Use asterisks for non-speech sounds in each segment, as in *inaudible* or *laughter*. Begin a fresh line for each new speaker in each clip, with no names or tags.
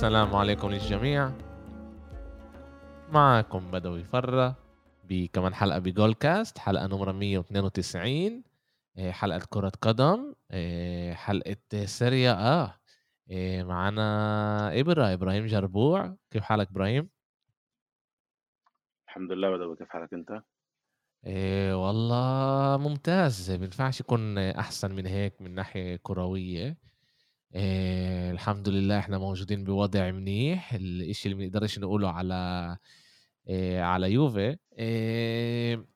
السلام عليكم للجميع. معكم بدوي فرة بكمان حلقة بجول كاست حلقة نمرة 192 آه، حلقة كرة قدم. آه، حلقة سيريا آه. آه، معنا إبرا إبراهيم جربوع. كيف حالك إبراهيم؟
الحمد لله بدوي كيف حالك أنت؟
إيه والله ممتاز. بينفعش يكون أحسن من هيك من ناحية كروية. إيه الحمد لله إحنا موجودين بوضع منيح. الإشي اللي بنقدرش نقوله على إيه على يوفي إيه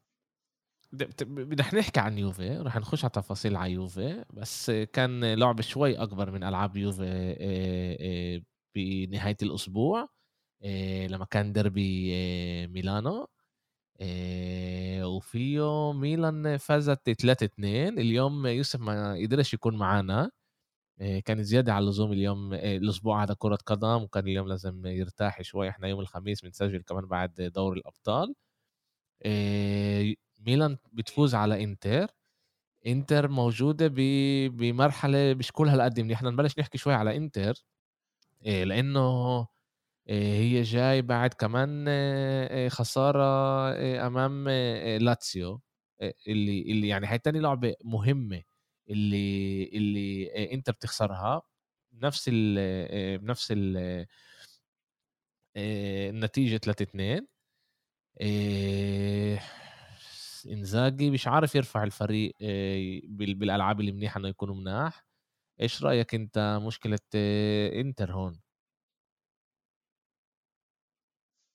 بدنا نحكي عن يوفي رح نخش على تفاصيل على يوفي بس كان لعبة شوي أكبر من ألعاب يوفي إيه إيه بنهاية الأسبوع إيه لما كان دربي إيه ميلانو وفيه ميلان فازت 3-2 اليوم يوسف ما قدرش يكون معنا كان زيادة على اللزوم اليوم إيه الأسبوع هذا كرة قدم وكان اليوم لازم يرتاح شوي. إحنا يوم الخميس بنسجل كمان بعد دور الأبطال. إيه ميلان بتفوز على إنتر. إنتر موجودة بمرحلة مش كل هالقد منيح. إحنا نبلش نحكي شوي على إنتر. لأنه هي جاي بعد كمان خسارة أمام لاتسيو. اللي اللي يعني هي تاني لعبة مهمة. اللي اللي أنت بتخسرها بنفس ال بنفس ال النتيجة 3 2 إنزاجي مش عارف يرفع الفريق بالألعاب اللي منيحة إنه يكونوا مناح. إيش رأيك أنت مشكلة إنتر هون؟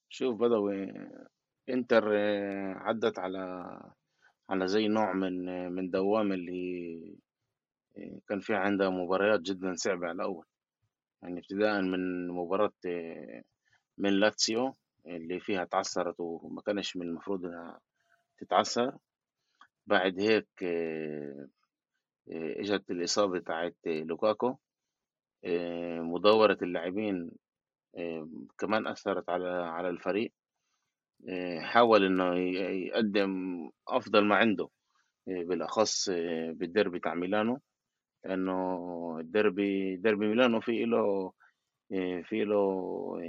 شوف بدوي إنتر عدت على على زي نوع من من دوام اللي كان في عندها مباريات جدا صعبة على الأول. يعني ابتداء من مباراة من لاتسيو اللي فيها تعثرت وما كانش من المفروض إنها تتعثر. بعد هيك إجت الإصابة بتاعت لوكاكو. مداورة اللاعبين كمان أثرت على على الفريق. حاول إنه يقدم أفضل ما عنده بالأخص بالديربي بتاع ميلانو لأنه الديربي ديربي ميلانو في له في له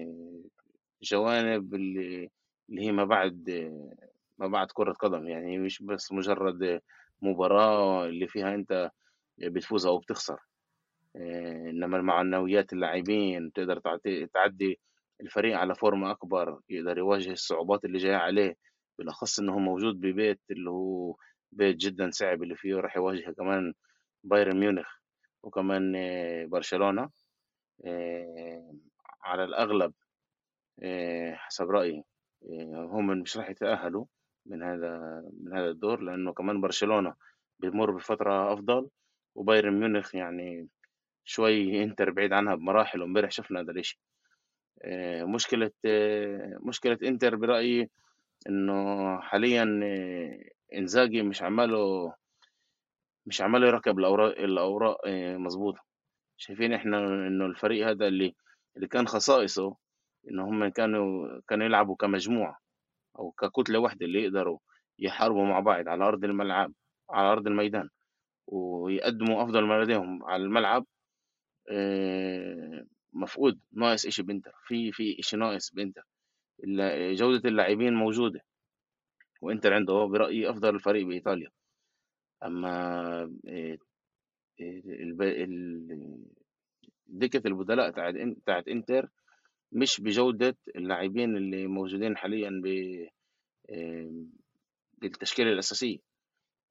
جوانب اللي هي ما بعد ما بعد كرة قدم يعني مش بس مجرد مباراة اللي فيها أنت بتفوز أو بتخسر إنما معنويات اللاعبين تقدر تعدي الفريق على فورمة أكبر يقدر يواجه الصعوبات اللي جاية عليه بالأخص إنه موجود ببيت اللي هو بيت جدا صعب اللي فيه راح يواجه كمان بايرن ميونخ وكمان برشلونة على الأغلب حسب رأيي هم مش راح يتأهلوا من هذا من هذا الدور لأنه كمان برشلونة بيمر بفترة أفضل وبايرن ميونخ يعني شوي إنتر بعيد عنها بمراحل وإمبارح شفنا هذا الشيء مشكلة مشكلة إنتر برأيي إنه حاليا إنزاجي مش عماله مش عمال يركب الأوراق الأوراق مظبوطة. شايفين إحنا إنه الفريق هذا اللي اللي كان خصائصه ان هم كانوا كانوا يلعبوا كمجموعة أو ككتلة واحدة اللي يقدروا يحاربوا مع بعض على أرض الملعب على أرض الميدان ويقدموا أفضل ما لديهم على الملعب مفقود ناقص إشي بإنتر في في إشي ناقص بإنتر. جودة اللاعبين موجودة وإنتر عنده برأيي أفضل الفريق بإيطاليا. أما دكة البدلاء بتاعت إنتر مش بجودة اللاعبين اللي موجودين حاليا ب بالتشكيلة الأساسية.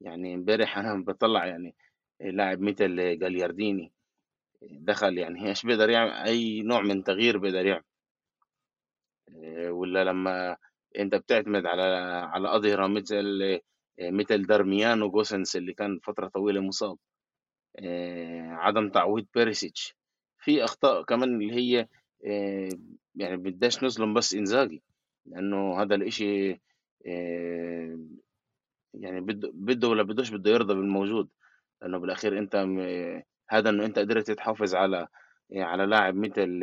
يعني امبارح أنا *laughs* بطلع يعني لاعب مثل جاليارديني دخل يعني هيش بيقدر يعمل؟ أي نوع من تغيير بيقدر يعمل. ولا لما أنت بتعتمد على على أظهرة مثل مثل دارميان وجوسنس اللي كان فترة طويلة مصاب. عدم تعويض بيريسيتش. في أخطاء كمان اللي هي يعني بداش نظلم بس إنزاجي. لأنه هذا الإشي يعني بده بده ولا بدوش بده يرضى بالموجود. لأنه بالأخير أنت هذا إنه أنت قدرت تحافظ على على لاعب مثل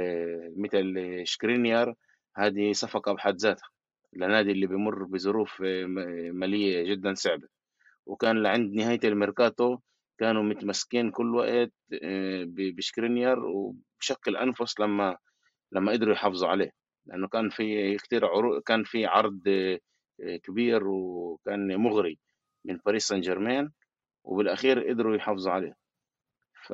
مثل شكرينيار هذه صفقة بحد ذاتها لنادي اللي بيمر بظروف مالية جدا صعبة. وكان لعند نهاية الميركاتو كانوا متمسكين كل وقت بشكرينيار وبشق الأنفس لما لما قدروا يحافظوا عليه. لأنه كان في كثير كان في عرض آه، كبير وكان مغري من باريس سان جيرمان وبالأخير قدروا يحافظوا عليه. ف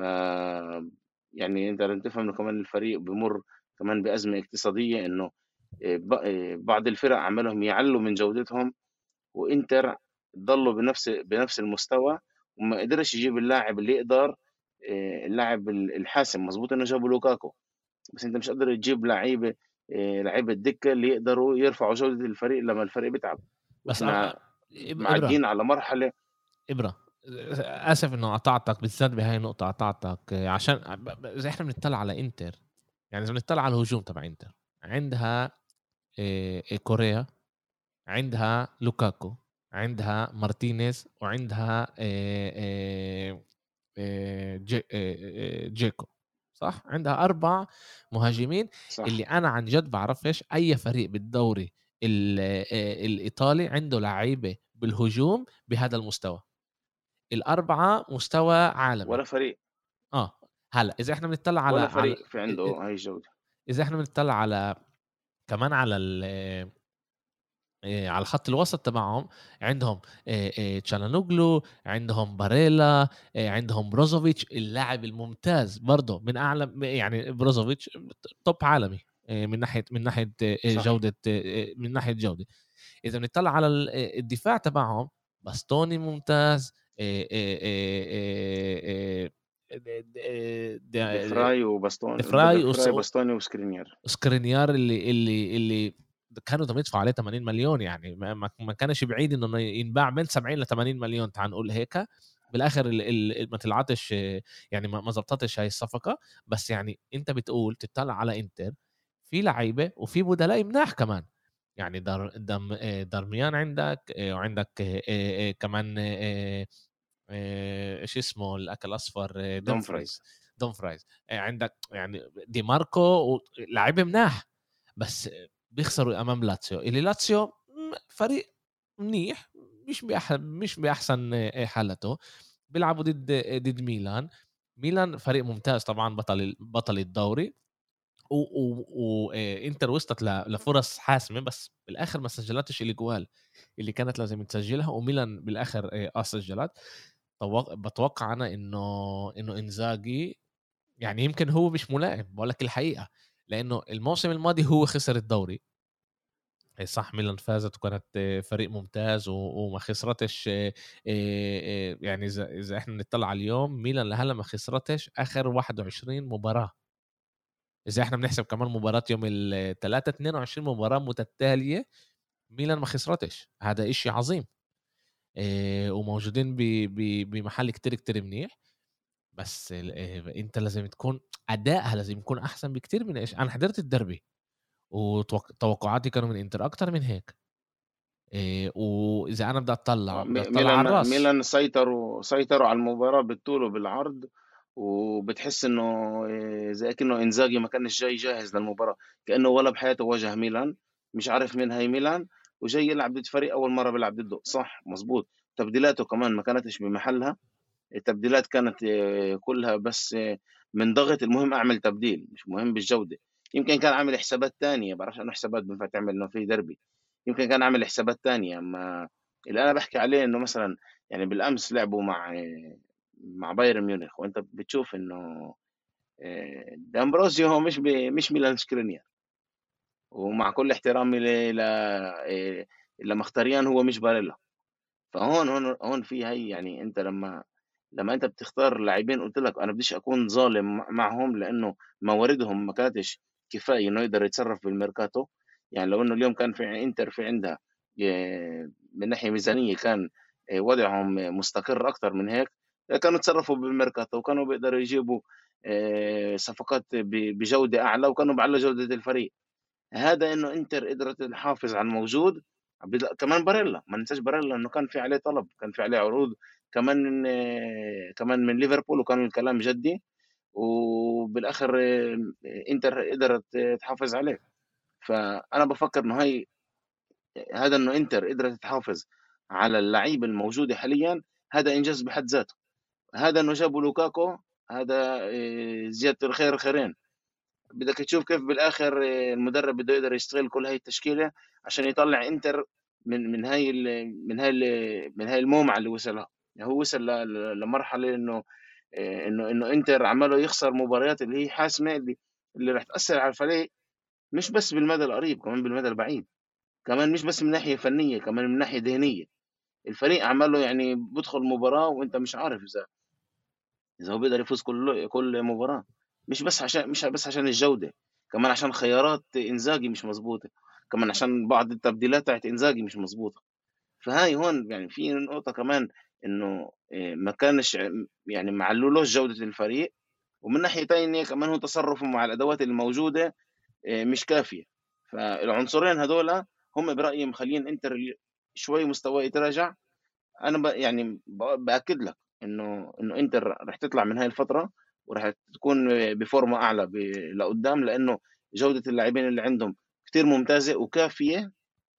يعني انت لازم تفهم إنه كمان الفريق بمر كمان بأزمة اقتصادية إنه آه، آه، بعض الفرق عملهم يعلوا من جودتهم وإنتر ضلوا بنفس بنفس المستوى وما قدرش يجيب اللاعب اللي يقدر اللاعب الحاسم. مظبوط إنه جابوا لوكاكو بس أنت مش قادر تجيب لعيبة آه، لعيبة الدكة اللي يقدروا يرفعوا جودة الفريق لما الفريق بيتعب.
بس
إحنا معديين على مرحلة
إبرة. اسف إنه قطعتك بالذات بهاي النقطة قطعتك عشان إذا إحنا بنطلع على إنتر يعني إذا بنطلع على الهجوم تبع إنتر عندها آه، كوريا عندها لوكاكو عندها مارتينيز وعندها آه، جيكو صح عندها أربع مهاجمين صح. اللي أنا عن جد بعرفش أي فريق بالدوري الإيطالي عنده لعيبة بالهجوم بهذا المستوى الأربعة مستوى عالمي.
ولا فريق.
آه. هلأ إذا إحنا بنطلع على
ولا فريق على... في عنده هاي الجوده
إذا إحنا بنطلع على كمان على على الخط الوسط تبعهم عندهم تشالانوغلو عندهم باريلا عندهم بروزوفيتش اللاعب الممتاز برضه من اعلى يعني بروزوفيتش توب عالمي من ناحية من ناحية صح. جودة من ناحية جودة. إذا بنطلع على الدفاع تبعهم باستوني ممتاز دي
فراي وباستوني دي فراي وباستوني وسكرينيار
سكرينيار اللي اللي اللي كانوا بدهم يدفعوا عليه 80 مليون يعني ما, ما كانش بعيد إنه ينباع من 70 ل 80 مليون تعال نقول هيك. بالآخر ما طلعتش يعني ما زبطتش هاي الصفقة. بس يعني أنت بتقول تطلع على إنتر في لعيبة وفي بدلاء مناح كمان. يعني دار دم درميان عندك وعندك كمان إيش اسمه الأكل الأصفر دومفرايز دومفرايز عندك يعني دي ماركو لعيبه مناح بس بيخسروا أمام لاتسيو. اللي لاتسيو فريق منيح مش مش بأحسن حالته. بيلعبوا ضد ضد ميلان. ميلان فريق ممتاز طبعا بطل بطل الدوري. وانتر وصلت لفرص حاسمة بس بالآخر ما سجلتش الاجوال اللي كانت لازم تسجلها وميلان بالآخر آه سجلت. بتوقع أنا إنه إنه إنزاجي يعني يمكن هو مش ملائم بقول لك الحقيقة لأنه الموسم الماضي هو خسر الدوري. صح ميلان فازت وكانت فريق ممتاز وما خسرتش يعني إذا إذا إحنا نطلع اليوم ميلان لهلأ ما خسرتش آخر 21 مباراة. اذا إحنا بنحسب كمان مباراة يوم الثلاثاء 22 مباراة متتالية ميلان ما خسرتش. هذا إشي عظيم. وموجودين بمحل كتير كتير منيح. بس إنت لازم تكون أدائها لازم يكون أحسن بكتير من إيش. أنا حضرت الدربي وتوقعاتي كانوا من إنتر أكتر من هيك. إيه وإذا أنا بدي أطلع بدي أطلع على الرأس.
ميلان سيطروا سيطروا على المباراة بالطول وبالعرض. وبتحس إنه إيه، زي كأنه إنزاجي ما كانش جاي جاهز للمباراة كأنه ولا بحياته واجه ميلان مش عارف مين هي ميلان وجاي يلعب ضد فريق أول مرة بيلعب ضده. صح مزبوط تبديلاته كمان ما كانتش بمحلها. التبديلات كانت آه، كلها بس آه، من ضغط. المهم أعمل تبديل مش مهم بالجوده يمكن كان عامل حسابات تانية بعرفش أنه حسابات بينفع تعمل إنه في دربي يمكن كان عامل حسابات تانية أما اللي أنا بحكي عليه إنه مثلا يعني بالأمس لعبوا مع مع بايرن ميونخ وأنت بتشوف إنه آه، دامبروزيو هو مش مش ميلان سكرينيار. ومع كل احترامي ل لمخيتاريان هو مش باريلا. فهون هون هون في هي يعني أنت لما لما أنت بتختار لاعبين قلت لك أنا بديش أكون ظالم معهم لأنه مواردهم ما كانتش كفاية إنه يقدر يتصرف بالميركاتو. يعني لو إنه اليوم كان في إنتر في عندها من ناحية ميزانية كان وضعهم مستقر أكثر من هيك كانوا تصرفوا بالميركاتو وكانوا بيقدروا يجيبوا صفقات بجودة أعلى وكانوا بعلى جودة الفريق. هذا إنه إنتر قدرت تحافظ على الموجود. كمان باريلا ما ننساش باريلا إنه كان في عليه طلب كان في عليه عروض كمان من كمان من ليفربول وكان الكلام جدي. وبالآخر إنتر قدرت تحافظ عليه. فأنا بفكر إنه هي هذا إنه إنتر قدرت تحافظ على اللعيبه الموجوده حاليا هذا إنجاز بحد ذاته. هذا إنه جابوا لوكاكو هذا زيادة الخير خيرين. بدك تشوف كيف بالآخر آه، المدرب بده يقدر يستغل كل هاي التشكيلة عشان يطلع إنتر من من هاي من هاي من هاي المومعة اللي وصلها. يعني هو وصل لمرحلة إنه آه، إنه إنه إنتر عمله يخسر مباريات اللي هي حاسمة اللي اللي رح تأثر على الفريق مش بس بالمدى القريب كمان بالمدى البعيد. كمان مش بس من ناحية فنية كمان من ناحية ذهنية. الفريق عمله يعني بدخل مباراة وإنت مش عارف إذا إذا هو بيقدر يفوز كل كل مباراة. مش بس عشان مش بس عشان الجودة كمان عشان خيارات إنزاجي مش مظبوطة. كمان عشان بعض التبديلات تاعت إنزاجي مش مظبوطة. فهاي هون يعني في نقطة كمان إنه آه، ما كانش يعني ما علولوش جودة الفريق. ومن ناحية ثانية كمان هو تصرفه مع الأدوات الموجودة آه، مش كافية. فالعنصرين هذول هم برأيي مخلين إنتر شوي مستواه يتراجع. أنا يعني بأكد لك إنه إنه إنتر رح تطلع من هاي الفترة ورح تكون بفورمة أعلى لقدام لأنه جودة اللاعبين اللي عندهم كثير ممتازة وكافية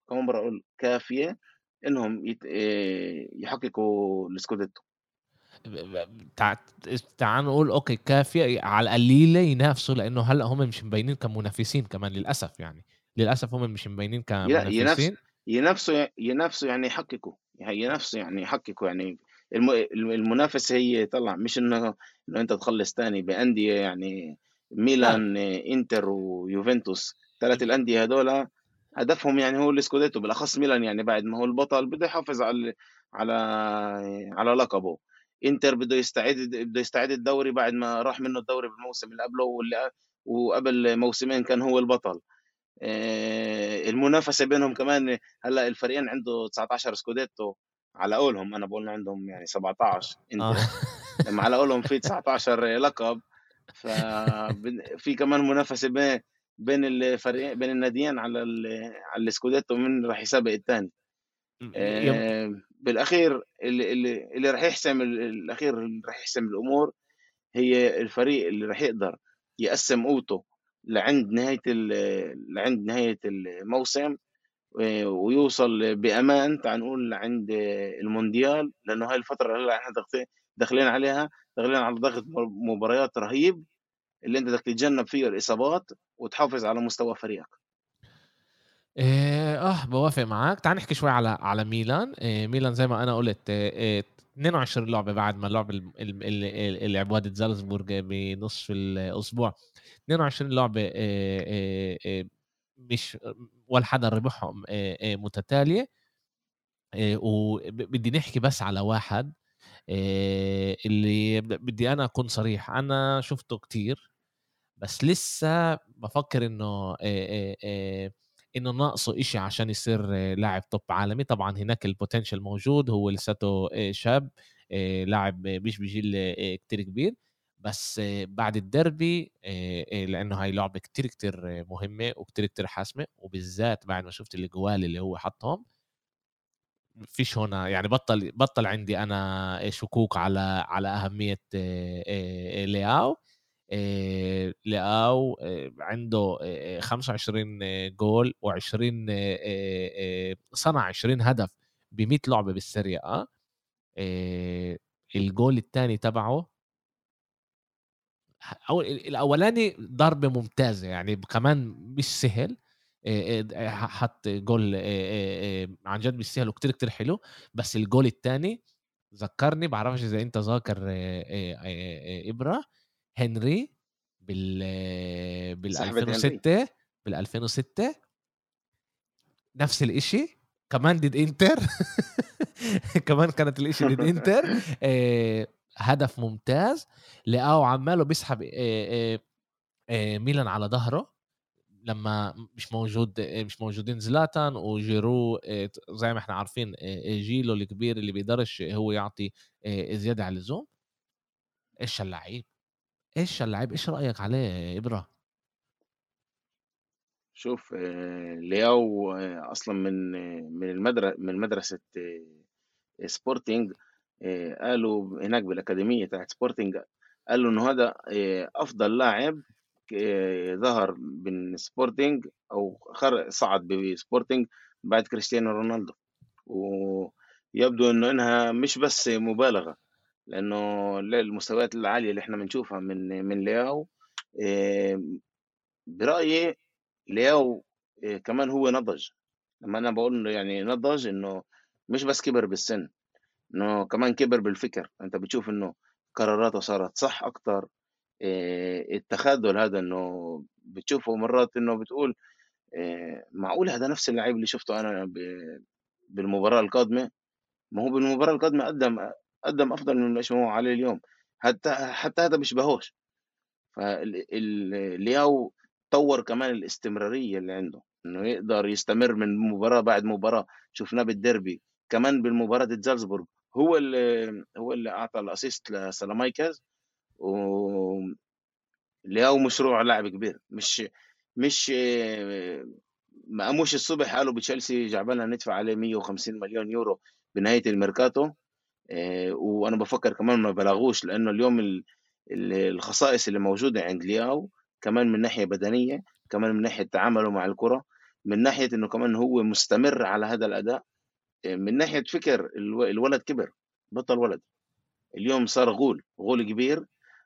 كمان مره أقول كافية إنهم يت... آه، يحققوا السكوديتو.
تعال نقول okay كافية على القليلة ينافسوا لأنه هلأ هم مش مبينين كمنافسين كمان للأسف يعني. للأسف هم مش مبينين كمنافسين.
ينافسوا ينافسوا يعني يحققوا. يعني ينافسوا يعني يحققوا يعني المنافسه هي طلع مش إنه إنه أنت تخلص ثاني بأندية يعني ميلان إنتر ويوفنتوس. ثلاث الأندية هذول هدفهم يعني هو السكوديتو بالأخص ميلان يعني بعد ما هو البطل بده يحافظ على على على لقبه. إنتر بده يستعيد بده يستعيد الدوري بعد ما راح منه الدوري بالموسم اللي قبله واللي وقبل موسمين كان هو البطل. آه، المنافسة بينهم كمان هلأ الفريقين عنده 19 سكوديتو على قولهم أنا بقول عندهم يعني 17 انت آه. *laughs* لما على قولهم في 19 لقب ففي كمان منافسة بين بين الفريقين بين الناديين على على السكوديتو من راح يسابق الثاني آه بالأخير اللي اللي, اللي راح يحسم الأخير اللي راح يحسم الأمور هي الفريق اللي راح يقدر يقسم قوته لعند نهاية لعند نهاية الموسم ويوصل بأمان تعال نقول لعند المونديال لأنه هاي الفترة اللي إحنا داخلين عليها داخلين على ضغط مباريات رهيب اللي أنت بدك تتجنب فيه الإصابات وتحافظ على مستوى فريقك.
آه بوافق معك تعال نحكي شوي على على ميلان. إيه ميلان زي ما أنا قلت إيه 22 لعبة بعد ما لعب اللي لعب زالزبورغ بنصف الأسبوع. 22 لعبة مش ولا حدا ربحهم متتالية وبدي نحكي بس على واحد اللي بدي أنا أكون صريح أنا شفته كتير بس لسه بفكر إنه إنه ناقصه إشي عشان يصير لاعب توب عالمي. طبعا هناك البوتنشال موجود هو لساته شاب لاعب مش بجيل كتير كبير. بس بعد الدربي لأنه هاي لعبة كتير كتير مهمة وكتير كتير حاسمة وبالذات بعد ما شفت الجوال اللي هو حطهم فيش هنا يعني بطل بطل عندي أنا شكوك على على أهمية لياو لياو عنده 25 جول و20 صنع 20 هدف ب 100 لعبة بالسيريا الجول الثاني تبعه الأولاني ضربه ممتازه يعني كمان مش سهل. حط جول عن جد مش سهل وكتير كتير حلو. بس الجول الثاني ذكرني بعرفش إذا أنت ذاكر إبرا هنري بال بال 2006 بال 2006 نفس الإشي. كمان ضد انتر *laughs* كمان كانت الإشي ضد *laughs* انتر هدف ممتاز لقاه عماله بيسحب ميلان على ظهره لما مش موجود مش موجودين زلاتان وجيرو زي ما إحنا عارفين جيله الكبير اللي بيقدرش هو يعطي زيادة على اللزوم. إيش اللعيب؟ إيش اللعيب؟ إيش رأيك عليه ابرا
شوف لياو أصلا من من المدرسة من مدرسة سبورتينج آه، قالوا هناك بالأكاديمية تاعت سبورتنج قالوا إنه هذا آه، أفضل لاعب آه، ظهر من سبورتنج أو صعد بسبورتنج بعد كريستيانو رونالدو. ويبدو إنه إنها مش بس مبالغة لأنه المستويات العالية اللي إحنا بنشوفها من من لياو برأيي لياو كمان هو نضج. لما أنا بقول إنه يعني نضج إنه مش بس كبر بالسن. إنه كمان كبر بالفكر. أنت بتشوف إنه قراراته صارت صح أكتر. إيه التخاذل هذا إنه بتشوفه مرات إنه بتقول إيه معقول هذا نفس اللعيب اللي شفته أنا بالمباراة القادمة؟ ما هو بالمباراة القادمة قدم قدم أفضل من إيش هو عليه اليوم. حتى حتى هذا بيشبهوش فالياو طور كمان الاستمرارية اللي عنده. إنه يقدر يستمر من مباراة بعد مباراة. شفناه بالديربي. كمان بالمباراة زالزبورغ. هو اللي هو اللي أعطى ال assist لسالاماكيرز و اللي هو مشروع لاعب كبير. مش مش ما قاموش الصبح قالوا بتشيلسي جعبنا ندفع عليه 150 مليون يورو بنهاية الميركاتو. آه، وأنا بفكر كمان ما بلغوش لأنه اليوم الخصائص اللي موجودة عند لياو كمان من ناحية بدنية كمان من ناحية تعامله مع الكرة من ناحية إنه كمان هو مستمر على هذا الأداء. من ناحية فكر الولد كبر بطل ولد. اليوم صار غول غول كبير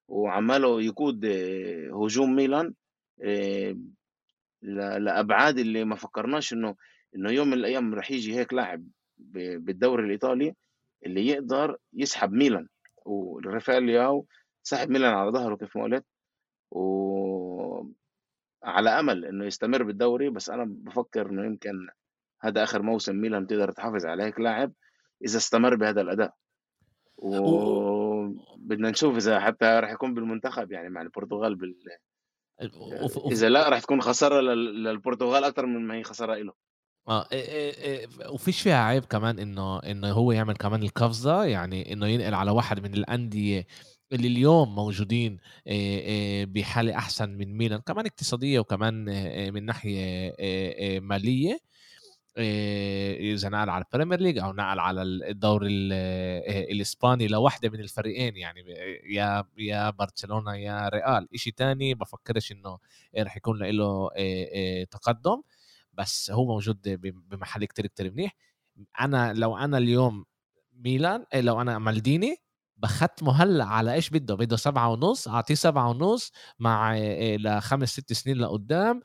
وعماله يقود آه، هجوم ميلان لأبعاد اللي ما فكرناش إنه إنه يوم من الأيام رح يجي هيك لاعب بالدوري الإيطالي اللي يقدر يسحب ميلان. ورافائيل لياو سحب ميلان على ظهره كيف ما قلت وعلى أمل إنه يستمر بالدوري بس أنا بفكر إنه يمكن هذا آخر موسم ميلان تقدر تحافظ على هيك لاعب إذا استمر بهذا الأداء. وبدنا نشوف إذا حتى راح يكون بالمنتخب يعني مع البرتغال بال إذا لا راح تكون خسارة للبرتغال أكثر من ما هي خسارة له
آه إيه إيه إيه وفيش فيها عيب كمان إنه إنه هو يعمل كمان القفزة يعني إنه ينقل على واحد من الأندية اللي اليوم موجودين بحالة أحسن من ميلان كمان اقتصادية وكمان من ناحية مالية. إذا نقل على البريمير ليج أو نقل على الدوري الإسباني لوحده من الفريقين يعني يا يا برشلونة يا ريال. شيء تاني بفكرش إنه رح يكون له تقدم. بس هو موجود بمحل كتير كتير منيح. أنا لو أنا اليوم ميلان لو أنا مالديني بختمه هلأ على إيش بده؟ بده سبعة ونص أعطيه سبعة ونص مع لخمس ست سنين لقدام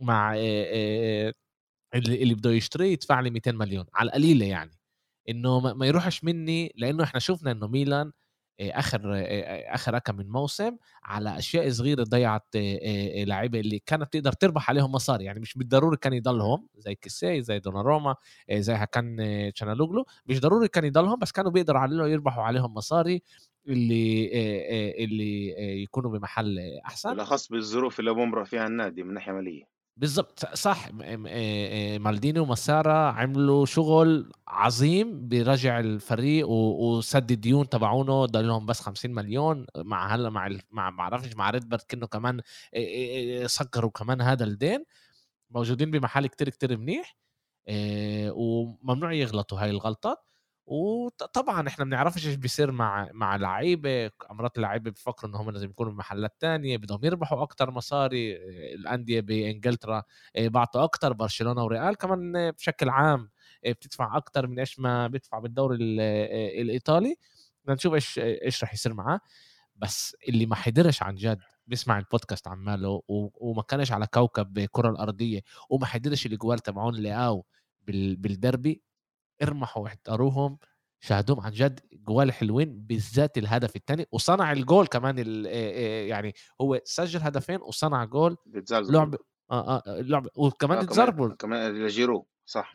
مع اللي, اللي بده يشتريه يدفع لي 200 مليون على القليلة يعني. إنه ما يروحش مني لأنه إحنا شفنا إنه ميلان آخر آخر كم من موسم على أشياء صغيرة ضيعت لعيبة اللي كانت تقدر تربح عليهم مصاري. يعني مش بالضروري كان يضلهم زي كيسي زي دوناروما زي كان تشالهانوغلو مش ضروري كان يضلهم بس كانوا بيقدروا عليهم يربحوا عليهم مصاري اللي اللي يكونوا بمحل أحسن.
بالأخص بالظروف اللي بمرق فيها النادي من ناحية مالية.
بالضبط. صح. مالديني وماسارا عملوا شغل عظيم برجع الفريق وسد الديون تبعونه ضل لهم بس 50 مليون. مع هلا مع مع بعرفش مع ريدبيرد كأنه كمان سكروا كمان هذا الدين. موجودين بمحل كتير كتير منيح وممنوع يغلطوا هاي الغلطات. وطبعا إحنا ما بنعرفش إيش بيصير مع مع لعيبة امرات اللعيبة بفكروا إن هم لازم يكونوا بمحلات تانية بدهم يربحوا أكتر مصاري الأندية بإنجلترا آه، بعطوا أكتر برشلونة وريال كمان بشكل عام آه، بتدفع أكتر من إيش ما بيدفع بالدوري آه، الإيطالي. بدنا نشوف إيش إيش رح يصير معاه. بس اللي ما حضرش عن جد بيسمع البودكاست عماله وما كانش على كوكب الكره الأرضية وما حضرش الاجوال تبعون لياو بالدربي ارمحوا واحتروهم شاهدوهم عن جد جوال حلوين بالذات الهدف الثاني وصنع الجول كمان يعني هو سجل هدفين وصنع جول لعب آه آه لعب وكمان اتزربوا
آه كمان لجيرو صح.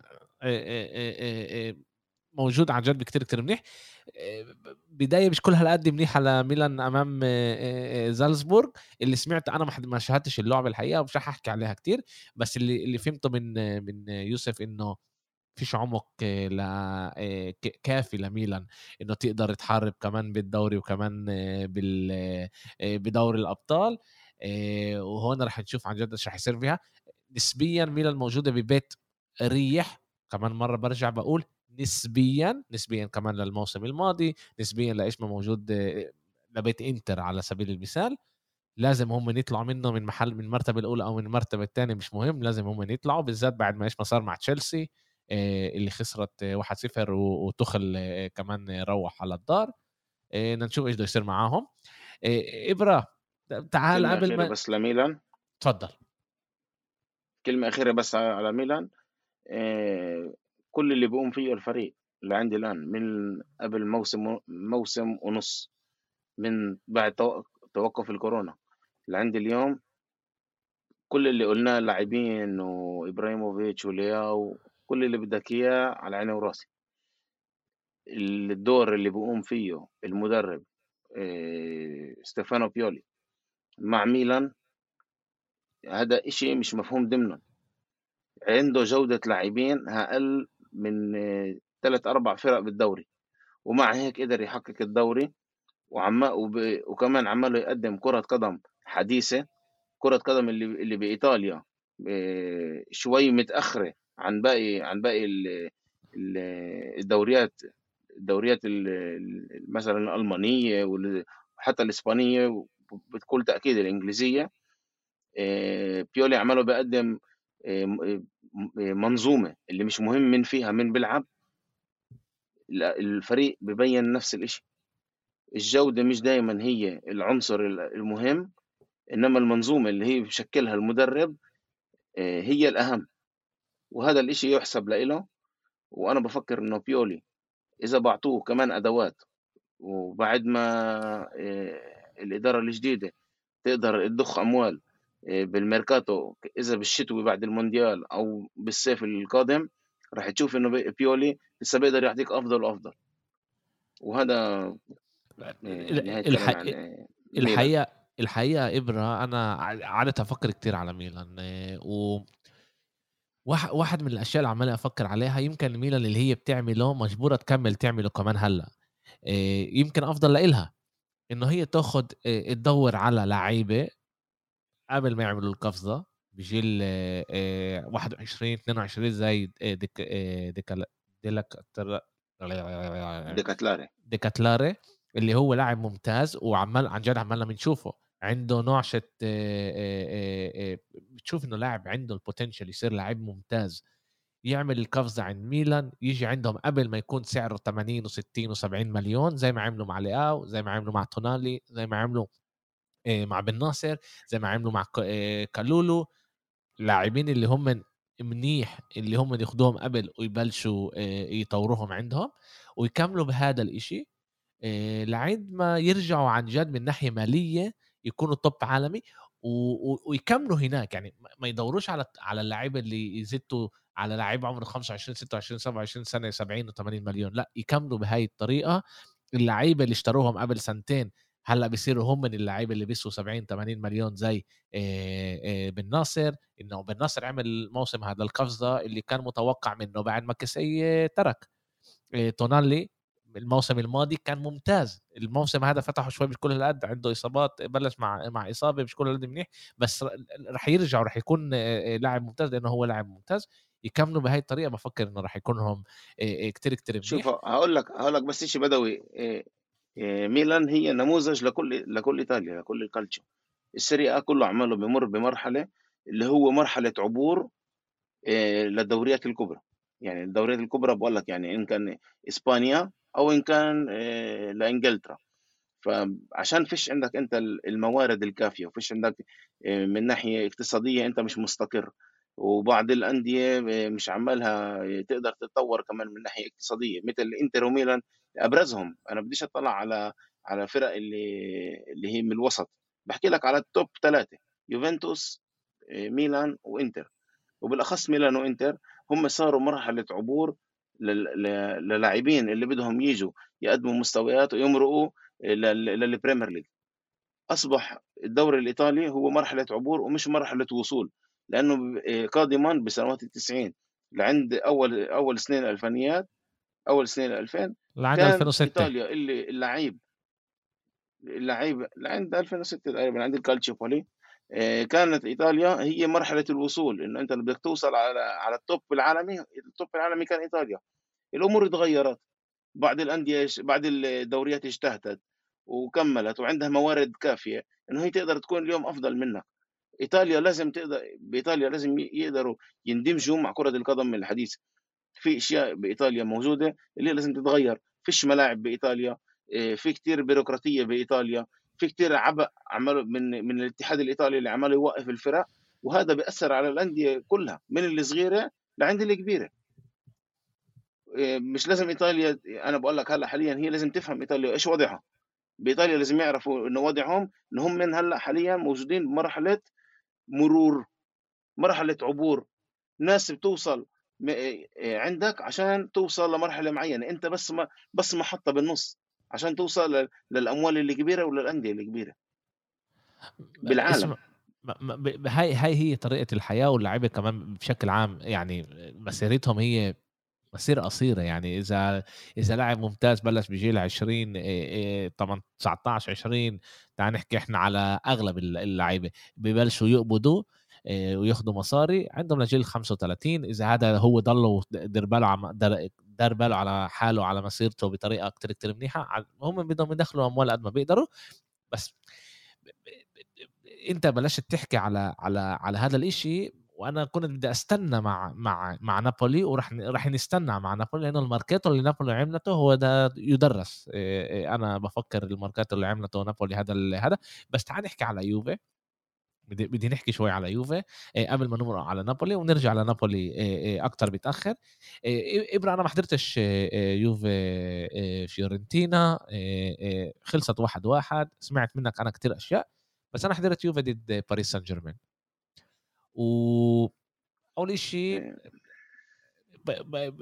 موجود عن جد كتير كتير منيح. بداية مش كل هالقد منيحة لميلان أمام زالزبورغ. اللي سمعت أنا ما شاهدتش اللعبة الحقيقة ومش أحكي عليها كتير بس اللي اللي فهمته من من يوسف إنه فيش عمق كافي لميلان إنه تقدر تحارب كمان بالدوري وكمان بال بدوري الأبطال. وهون رح نشوف عن جد إيش رح يصير فيها. نسبيا ميلان موجودة ببيت ريح كمان مرة برجع بقول نسبيا نسبيا كمان للموسم الماضي نسبيا لإيش ما موجود لبيت إنتر على سبيل المثال. لازم هم يطلعوا منه من محل من المرتبة الأولى أو من المرتبة الثانية مش مهم لازم هم يطلعوا بالذات بعد ما إيش ما صار مع تشيلسي. اللي خسرت 1-0 وتخل آه، كمان روح على الدار. آه، بدنا نشوف إيش بده يصير معاهم. إبرة تعال قبل
ما بس لميلان.
تفضل.
كلمة أخيرة بس على ميلان. كل اللي بيقوم فيه الفريق اللي عندي الآن من قبل موسم موسم ونص من بعد توقف الكورونا اللي عندي اليوم. كل اللي قلناه لاعبين وإبراهيموفيتش ولياو كل اللي بدك إياه على عيني وراسي. الدور اللي بيقوم فيه المدرب ستيفانو بيولي مع ميلان هذا إشي مش مفهوم ضمنا عنده جودة لاعبين أقل من ثلاث أربع فرق بالدوري ومع هيك قدر يحقق الدوري وعم وب... وكمان عماله يقدم كرة قدم حديثة كرة قدم اللي اللي بإيطاليا شوي متأخرة. عن باقي عن باقي الدوريات الدوريات مثلا الألمانية وحتى الإسبانية بكل تأكيد الإنجليزية. بيولي عمله بيقدم منظومة اللي مش مهم من فيها من بيلعب. الفريق ببين نفس الإشي. الجودة مش دايما هي العنصر المهم إنما المنظومة اللي هي بشكلها المدرب هي الأهم. وهذا الإشي يحسب له وأنا بفكر إنه بيولي. إذا بعطوه كمان أدوات وبعد ما الإدارة الجديدة تقدر تضخ أموال بالميركاتو إذا بالشتوي بعد المونديال أو بالصيف القادم راح تشوف إنه بيولي لسه بيقدر يعطيك أفضل وأفضل. وهذا
الح... الحقيقة الحقيقة إبرة أنا قعدت أفكر كتير على ميلان و واحد من الأشياء اللي عمال أفكر عليها يمكن ميلان اللي هي بتعمله مجبورة تكمل تعمله كمان هلأ. يمكن أفضل لإلها. إنه هي تاخذ تدور على لعيبة قبل ما يعملوا القفزة بجيل 21 22 زي ديك ديك
ديكاتلاري.
ديكاتلاري اللي هو لاعب ممتاز وعمال عن جد عمالنا بنشوفه. عنده نعشة بتشوف إنه لاعب عنده البوتنشال يصير لاعب ممتاز يعمل القفزة عند ميلان يجي عندهم قبل ما يكون سعره 80 و60 و70 مليون زي ما عملوا مع لياو زي ما عملوا مع تونالي زي ما عملوا مع بن ناصر زي ما عملوا مع كالولو. لاعبين اللي هم منيح اللي هم ياخذوهم قبل ويبلشوا يطوروهم عندهم ويكملوا بهذا الإشي لعند ما يرجعوا عن جد من ناحية مالية يكونوا توب عالمي ويكملوا هناك. يعني ما يدوروش على على اللعيبه اللي يزتوا على لعيب عمره 25 26 27 سنة 70 و80 مليون. لا يكملوا بهاي الطريقة. اللعيبة اللي اشتروهم قبل سنتين هلأ بيصيروا هم من اللعيبه اللي بيسوا 70 80 مليون زي بن ناصر. إنه بن ناصر عمل الموسم هذا القفزة اللي كان متوقع منه بعد ما كسي ترك. تونالي الموسم الماضي كان ممتاز. الموسم هذا فتحه شوي مش كل هالقد عنده إصابات بلش مع مع إصابة مش كل هالقد منيح بس رح يرجع ورح يكون لاعب ممتاز لأنه هو لاعب ممتاز. يكملوا بهاي الطريقة بفكر إنه رح يكون لهم كتير كتير منيح.
شوف هقول لك هقول لك بس شيء بدوي ميلان هي نموذج لكل لكل إيطاليا لكل الكالتشو. السيريا كله عماله بمر بمرحلة اللي هو مرحلة عبور للدوريات الكبرى. يعني الدوريات الكبرى بقول لك يعني إن كان إسبانيا أو إن كان لإنجلترا. فعشان فيش عندك أنت الموارد الكافية وفيش عندك من ناحية اقتصادية أنت مش مستقر. وبعض الأندية مش عمالها تقدر تتطور كمان من ناحية اقتصادية. مثل إنتر وميلان أبرزهم. أنا بديش أطلع على على فرق اللي اللي هي من الوسط. بحكي لك على ال top ثلاثة يوفنتوس ميلان وإنتر. وبالأخص ميلان وإنتر هم صاروا مرحلة عبور للاعبين اللي بدهم يجوا يقدموا مستويات ويمرقوا للبريمير ليج. أصبح الدوري الإيطالي هو مرحلة عبور ومش مرحلة وصول لأنه قادما بسنوات التسعين لعند أول أول سنين الألفينيات أول سنين 2000
لعند
كان
2006
إيطاليا اللي اللعيب اللعيب لعند 2006 تقريبا عند الكالتشيبولي كانت إيطاليا هي مرحلة الوصول إنه أنت بدك توصل على على ال top العالمي ال top العالمي كان إيطاليا. الأمور اتغيرت. بعض الأندية بعض الدوريات اجتهدت وكملت وعندها موارد كافية إنه هي تقدر تكون اليوم أفضل منك. إيطاليا لازم تقدر بإيطاليا لازم يقدروا يندمجوا مع كرة القدم الحديثة. في أشياء بإيطاليا موجودة اللي لازم تتغير. فيش ملاعب بإيطاليا في كتير بيروقراطية بإيطاليا. في كتير عبء عملوا من من الاتحاد الإيطالي اللي عمال يوقف الفرق وهذا بيأثر على الأندية كلها من الصغيرة لعند الكبيرة إيه، مش لازم إيطاليا أنا بقول لك هلأ حاليا هي لازم تفهم إيطاليا إيش وضعها بإيطاليا لازم يعرفوا إنه وضعهم إن هم من هلأ حاليا موجودين بمرحلة مرور مرحلة عبور. ناس بتوصل إيه، عندك عشان توصل لمرحلة معينة أنت بس ما بس محطة بالنص. عشان توصل للأموال الكبيرة وللأندية الكبيرة بالعالم.
هاي هاي هي طريقة الحياة واللعيبة كمان بشكل عام يعني مسيرتهم هي مسيرة قصيرة يعني إذا إذا لاعب ممتاز بلش بجيل 20 طبعا 19 20 تعال نحكي إحنا على أغلب اللعيبة ببلشوا يقبضوا وياخذوا مصاري عندهم لجيل 35 إذا هذا هو ضله دير باله دار باله على حاله على مسيرته بطريقة كتير كتير منيحة. هم بدهم يدخلوا أموال قد ما بيقدروا. بس أنت بلشت تحكي على على على هذا الإشي وأنا كنت بدي أستنى مع مع مع نابولي وراح راح نستنى مع نابولي لأنه الماركاتو اللي نابولي عملته هو ده يدرس. أنا بفكر الماركاتو اللي عملته نابولي هذا هذا. بس تعال نحكي على يوفي. بدي بدي نحكي شوي على يوفي. قبل ما نمر على نابولي ونرجع لنابولي أكثر بيتاخر ابرا أنا ما حضرتش يوفي فيورنتينا. خلصت واحد واحد. سمعت منك أنا كتير أشياء بس أنا حضرت يوفي ضد باريس سان جيرمان. و أول شيء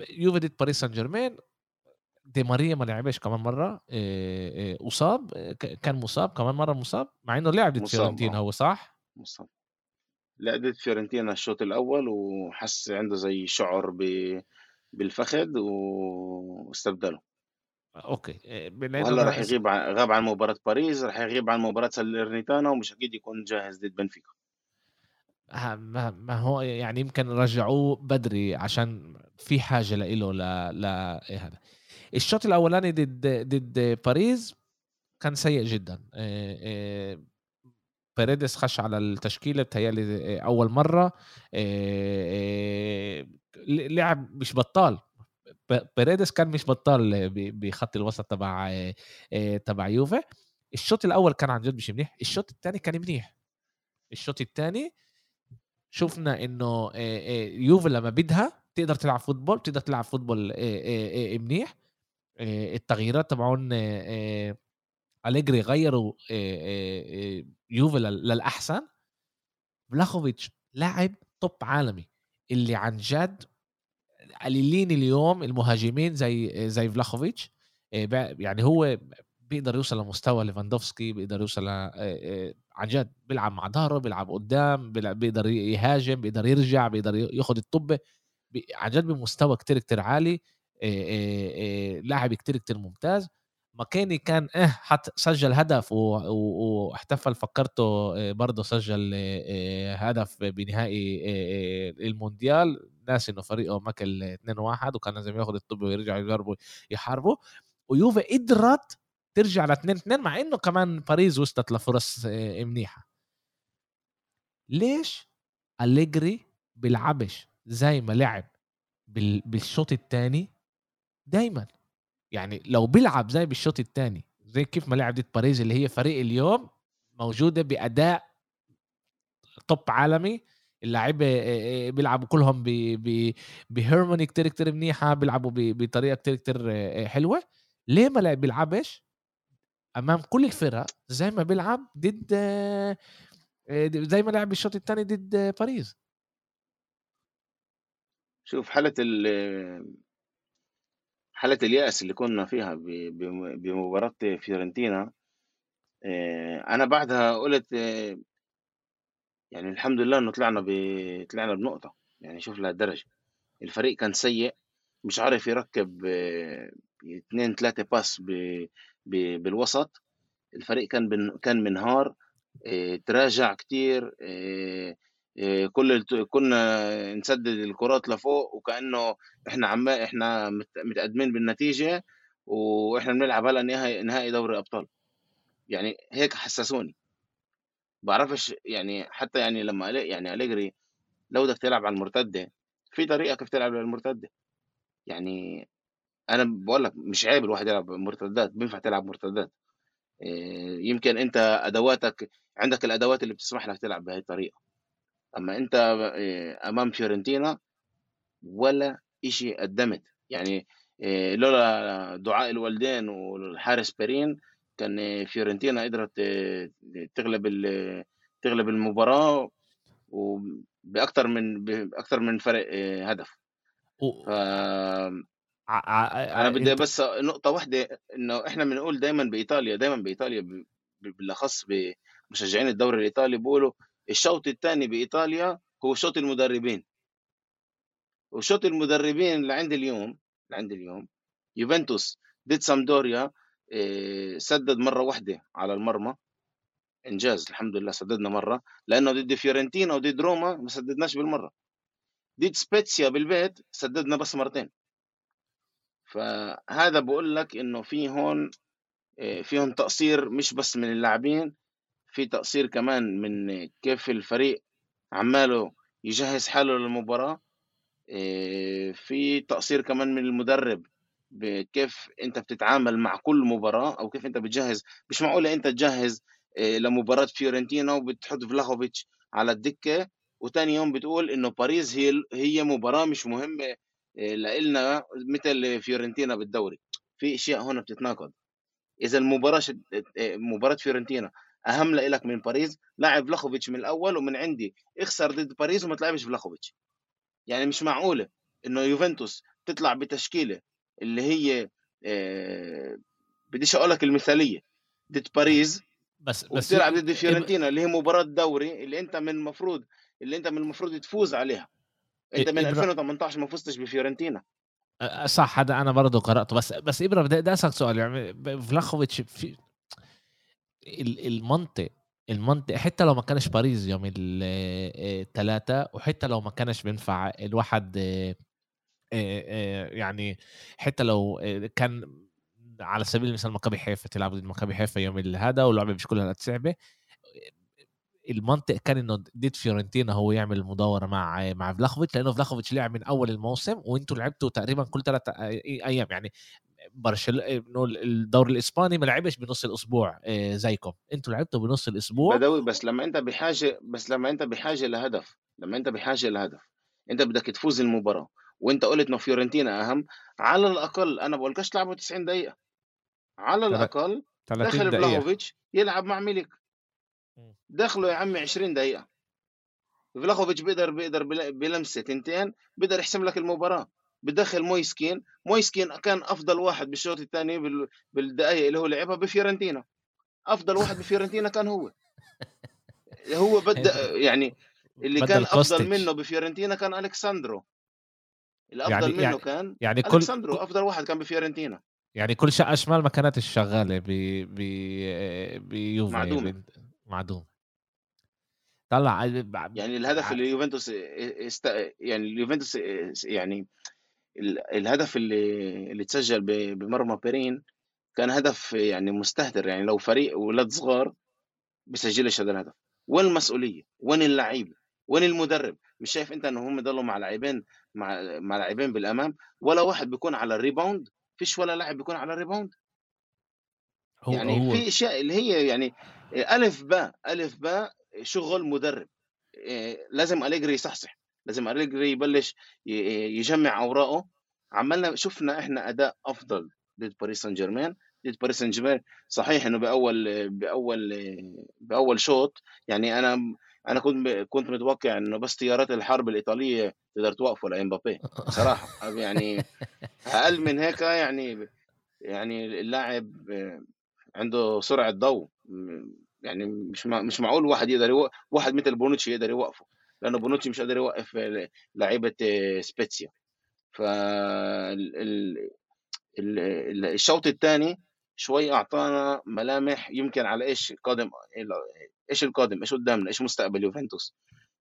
يوفي ضد باريس سان جيرمان. دي ماريا ما لعبش كمان مرة. أصاب كان مصاب كمان مرة مصاب مع إنه لعب ضد فيورنتينا آه. هو صح؟
مصاب لعب ضد فيورنتينا الشوط الأول وحس عنده زي شعر ب... بالفخذ واستبدله.
أوكي.
وهلا راح يغيب عن غاب عن مباراة باريس راح يغيب عن مباراة سالرنيتانا ومش أكيد يكون جاهز ضد بنفيكا.
ما ما هو يعني يمكن رجعوه بدري عشان في حاجة له ل ل إيه هذا. الشوط الأولاني ضد ضد باريس كان سيء جدا. بيريدس خش على التشكيلة بتهيألي أول مرة لعب مش بطال. بيريدس كان مش بطال بخط الوسط تبع تبع يوفي الشوط الأول كان عن جد مش منيح الشوط الثاني كان منيح. الشوط الثاني شفنا إنه يوفي لما بدها تقدر تلعب football بتقدر تلعب football منيح. التغييرات تبعون أليجري غيروا يوفي للأحسن؟ بلاخوفيتش لاعب top عالمي اللي عن جد قليلين اليوم المهاجمين زي زي فلاخوفيتش يعني هو بيقدر يوصل لمستوى ليفاندوفسكي بيقدر يوصل عن جد بيلعب مع ظهره بيلعب قدام بيقدر يهاجم بيقدر يرجع بيقدر ياخذ الطبة عن جد بمستوى كتير كتير عالي لاعب كتير كتير ممتاز. ماكيني كان آه حط سجل هدف واحتفل فكرته برضه سجل هدف بنهائي المونديال. ناس إنه فريقه ماكل 2 1 وكان لازم ياخذ الطب ويرجعوا يجربوا يحاربوا. ويوفي قدرت ترجع ل 2 2 مع إنه كمان باريس وصلت لفرص منيحة. ليش أليجري بيلعبش زي ما لعب بالشوط الثاني دايما. يعني لو بيلعب زي بالشوط الثاني زي كيف ما لعب ضد باريس اللي هي فريق اليوم موجودة بأداء توب عالمي اللعيبه بيلعبوا كلهم بهرموني كتير كتير منيحة بيلعبوا بطريقة كتير كتير حلوة. ليه ما بيلعبش أمام كل الفرق زي ما بيلعب ضد زي ما لعب بالشوط الثاني ضد باريس.
شوف حالة ال حالة اليأس اللي كنا فيها بمباراة فيورنتينا أنا بعدها قلت يعني الحمد لله إنه طلعنا. طلعنا بنقطة يعني شوف لهالدرجة الفريق كان سيء مش عارف يركب اثنين ثلاثة باس ب... ب... بالوسط الفريق كان. كان منهار تراجع كتير كل كنا نسدد الكرات لفوق وكأنه إحنا عم إحنا متقدمين بالنتيجة وإحنا بنلعب هلأ نهائي دوري أبطال. يعني هيك حسسوني. بعرفش يعني حتى يعني لما يعني أليجري لو بدك تلعب على المرتدة في طريقة كيف تلعب على المرتدة؟ يعني أنا بقول لك مش عيب الواحد يلعب مرتدات بينفع تلعب مرتدات. يمكن أنت أدواتك عندك الأدوات اللي بتسمح لك تلعب بهي الطريقة. أما أنت آه، أمام فيورنتينا ولا شيء قدمت. يعني آه، لولا دعاء الوالدين والحارس بيرين كان فيورنتينا قدرت آه، تغلب تغلب المباراة وباكثر من باكثر من فرق هدف. ف أنا بدي بس نقطة واحدة إنه إحنا بنقول دائما بإيطاليا دائما بإيطاليا بالأخص بمشجعين الدوري الإيطالي بيقولوا الشوط الثاني بإيطاليا هو شوط المدربين. وشوط المدربين اللي عند اليوم اللي عند اليوم يوفنتوس ضد سامدوريا آه، سدد مرة واحدة على المرمى. إنجاز الحمد لله سددنا مرة. لأنه ضد فيورنتينا وضد روما ما سددناش بالمرة. ضد سبيتسيا بالبيت سددنا بس مرتين. فهذا بقول لك إنه في هون آه، فيهم تقصير مش بس من اللاعبين في تقصير كمان من كيف الفريق عماله يجهز حاله للمباراة آه، في تقصير كمان من المدرب بكيف انت بتتعامل مع كل مباراة أو كيف انت بتجهز. مش معقولة انت تجهز آه، لمباراة فيورنتينا وبتحط فلاخوفيتش على الدكة وتاني يوم بتقول إنه باريس هي هي مباراة مش مهمة لإلنا مثل فيورنتينا بالدوري. في أشياء هون بتتناقض. إذا المباراة شد... مباراة فيورنتينا أهم لك من باريس. لاعب فلاخوفيتش من الأول ومن عندي. اخسر ضد باريس وما تلعبش فلاخوفيتش. يعني مش معقولة إنه يوفنتوس تطلع بتشكيلة اللي هي آه بديش أقول لك المثالية. ضد باريس
بس
بس وتلعب ضد فيورنتينا اللي هي مباراة دوري اللي أنت من المفروض اللي أنت من المفروض تفوز عليها. أنت من 2018 ما فزتش بفيورنتينا.
صح هذا أنا برضه قرأته. بس بس ابره بدي أسألك سؤال يعني فلاخوفيتش في المنطق المنطق حتى لو ما كانش باريس يوم الثلاثة وحتى لو ما كانش بينفع الواحد يعني حتى لو كان على سبيل المثال مكابي حيفا تلعب ضد مكابي حيفا يوم هذا واللعبه مش كلها صعبه المنطق كان إنه ضد فيورنتينا هو يعمل المداوره مع مع فلاخوفيتش لأنه فلاخوفيتش لعب من أول الموسم وأنتم لعبتوا تقريبا كل ثلاث أيام يعني برشلونه الدوري الإسباني ما لعبش بنص الأسبوع آه، زيكم. أنتم لعبتوا بنص الأسبوع.
بدوي بس لما انت بحاجة بس لما انت بحاجة لهدف لما انت بحاجة لهدف انت بدك تفوز المباراة وانت قلت إنه فيورنتينا أهم على الأقل أنا بقولكش تلعبوا 90 دقيقة. على الأقل دخل فلاخوفيتش يلعب مع ميليك. دخلوا يا عمي 20 دقيقة. فلاخوفيتش بيقدر بيقدر بلمسة تنتين بيقدر يحسم لك المباراة. بدخل مويس كين مويس كين كان أفضل واحد بالشوط الثاني بالدقائق اللي هو لعبها بفيورنتينا أفضل واحد بفيورنتينا كان هو. هو بدأ يعني اللي كان أفضل منه بفيورنتينا كان الكساندرو الأفضل يعني منه يعني كان يعني كل الكساندرو أفضل واحد كان بفيورنتينا
يعني كل شقة شمال ما كانتش شغاله ب ب بيوفي
معدومة.
معدوم طلع
يعني الهدف اللي يوفنتوس است... يعني اليوفنتوس يعني الهدف اللي اللي تسجل بمرمى بيرين كان هدف يعني مستهتر. يعني لو فريق ولاد صغار بيسجلش هذا الهدف. وين المسؤولية؟ وين اللعيبة؟ وين المدرب؟ مش شايف أنت انه هم ضلوا مع لاعبين مع مع لاعبين بالأمام؟ ولا واحد بيكون على ال rebound؟ فيش ولا لاعب بيكون على ال rebound. هو يعني هو. في أشياء اللي هي يعني ألف باء ألف باء شغل مدرب. لازم أليجري يصحصح. لازم أليجري يبلش يجمع أوراقه. عملنا شفنا إحنا أداء أفضل ضد باريس سان جيرمان ضد باريس سان جيرمان صحيح إنه بأول بأول بأول شوط يعني أنا أنا كنت كنت متوقع إنه بس طيارات الحرب الإيطالية تقدر توقفه لامبابي صراحة يعني أقل من هيك يعني يعني اللاعب عنده سرعة ضوء يعني مش مش معقول واحد يقدر يوقف واحد مثل بونوتشي يقدر يوقفه. لأنه بونوتشي مش قادر يوقف لعيبة سبيتسيا. ف الشوط الثاني شوي أعطانا ملامح يمكن على إيش قادم إيش القادم إيش قدامنا إيش مستقبل يوفنتوس.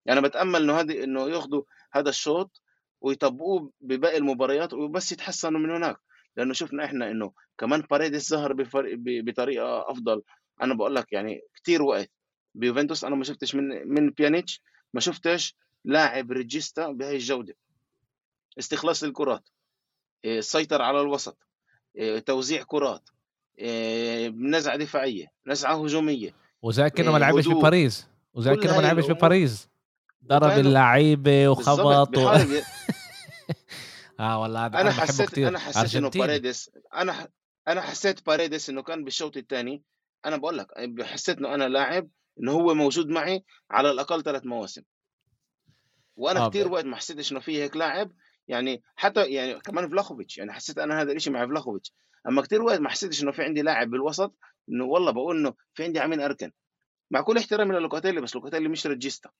يعني بتأمل إنه هذه إنه ياخذوا هذا الشوط ويطبقوه بباقي المباريات وبس يتحسنوا من هناك. لأنه شفنا إحنا إنه كمان باريدس ظهر بطريقة أفضل. أنا بقول لك يعني كثير وقت. بيوفنتوس أنا ما شفتش من من بيانيتش ما شفتش لاعب regista بهي الجودة. استخلاص الكرات إيه، سيطر على الوسط إيه، توزيع كرات إيه، نزعة دفاعية نزعة هجومية
وزي كانه ما لعبش بباريس وزي كانه ما لعبش بباريس ضرب اللعيبة وخبط و *laughs* آه والله باحبه
حسيت
كتير،
أنا حسيت
أرجنتيني.
باريدس أنا ح أنا حسيت باريدس إنه كان بالشوط التاني أنا باقول لك حسيت إنه أنا لاعب إنه هو موجود معي على الأقل 3 مواسم. وأنا
آه
كتير
ب
وقت ما حسيتش إنه في هيك لاعب يعني حتى يعني كمان فلاخوفيتش يعني حسيت أنا هذا الإشي مع فلاخوفيتش، أمّا كتير وقت ما حسيتش إنه في عندي لاعب بالوسط إنه والله باقول إنه في عندي على مين أركن، مع كل احترامي للوكاتيلي بس لوكاتيلي مش regista،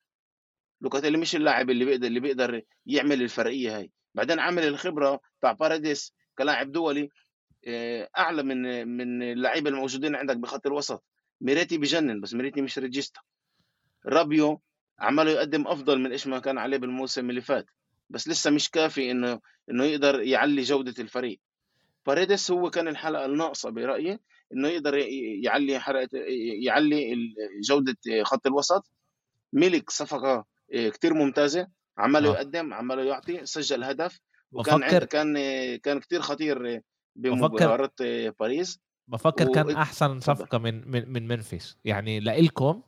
لوكاتيلي مش اللاعب اللي بيقدر اللي بيقدر يعمل الفرقية هاي، بعدين عامل الخبرة بتاع باريديس كلاعب دولي آآ أعلى من من اللعيبة الموجودين عندك بخط الوسط، ميريتي بيجنن بس ميريتي مش regista، رابيو عمّاله يقدم أفضل من إيش ما كان عليه بالموسم اللي فات، بس لسه مش كافي إنه إنه يقدر يعلّي جودة الفريق. باريدس هو كان الحلقة الناقصة برأيي إنه يقدر يعلّي ي يعلّي ال جودة خط الوسط، مِلِك صفقة آآ كتير ممتازة، عمّاله
آه.
يقدّم، عمّاله يعطي، سجّل هدف، وكان عند
بافكّر
كان كان كتير خطير
بافكّر
بمباراة باريس
بافكّر كان
و
أحسن
اتفضل.
صفقة من من من ممفيس، يعني لإلكم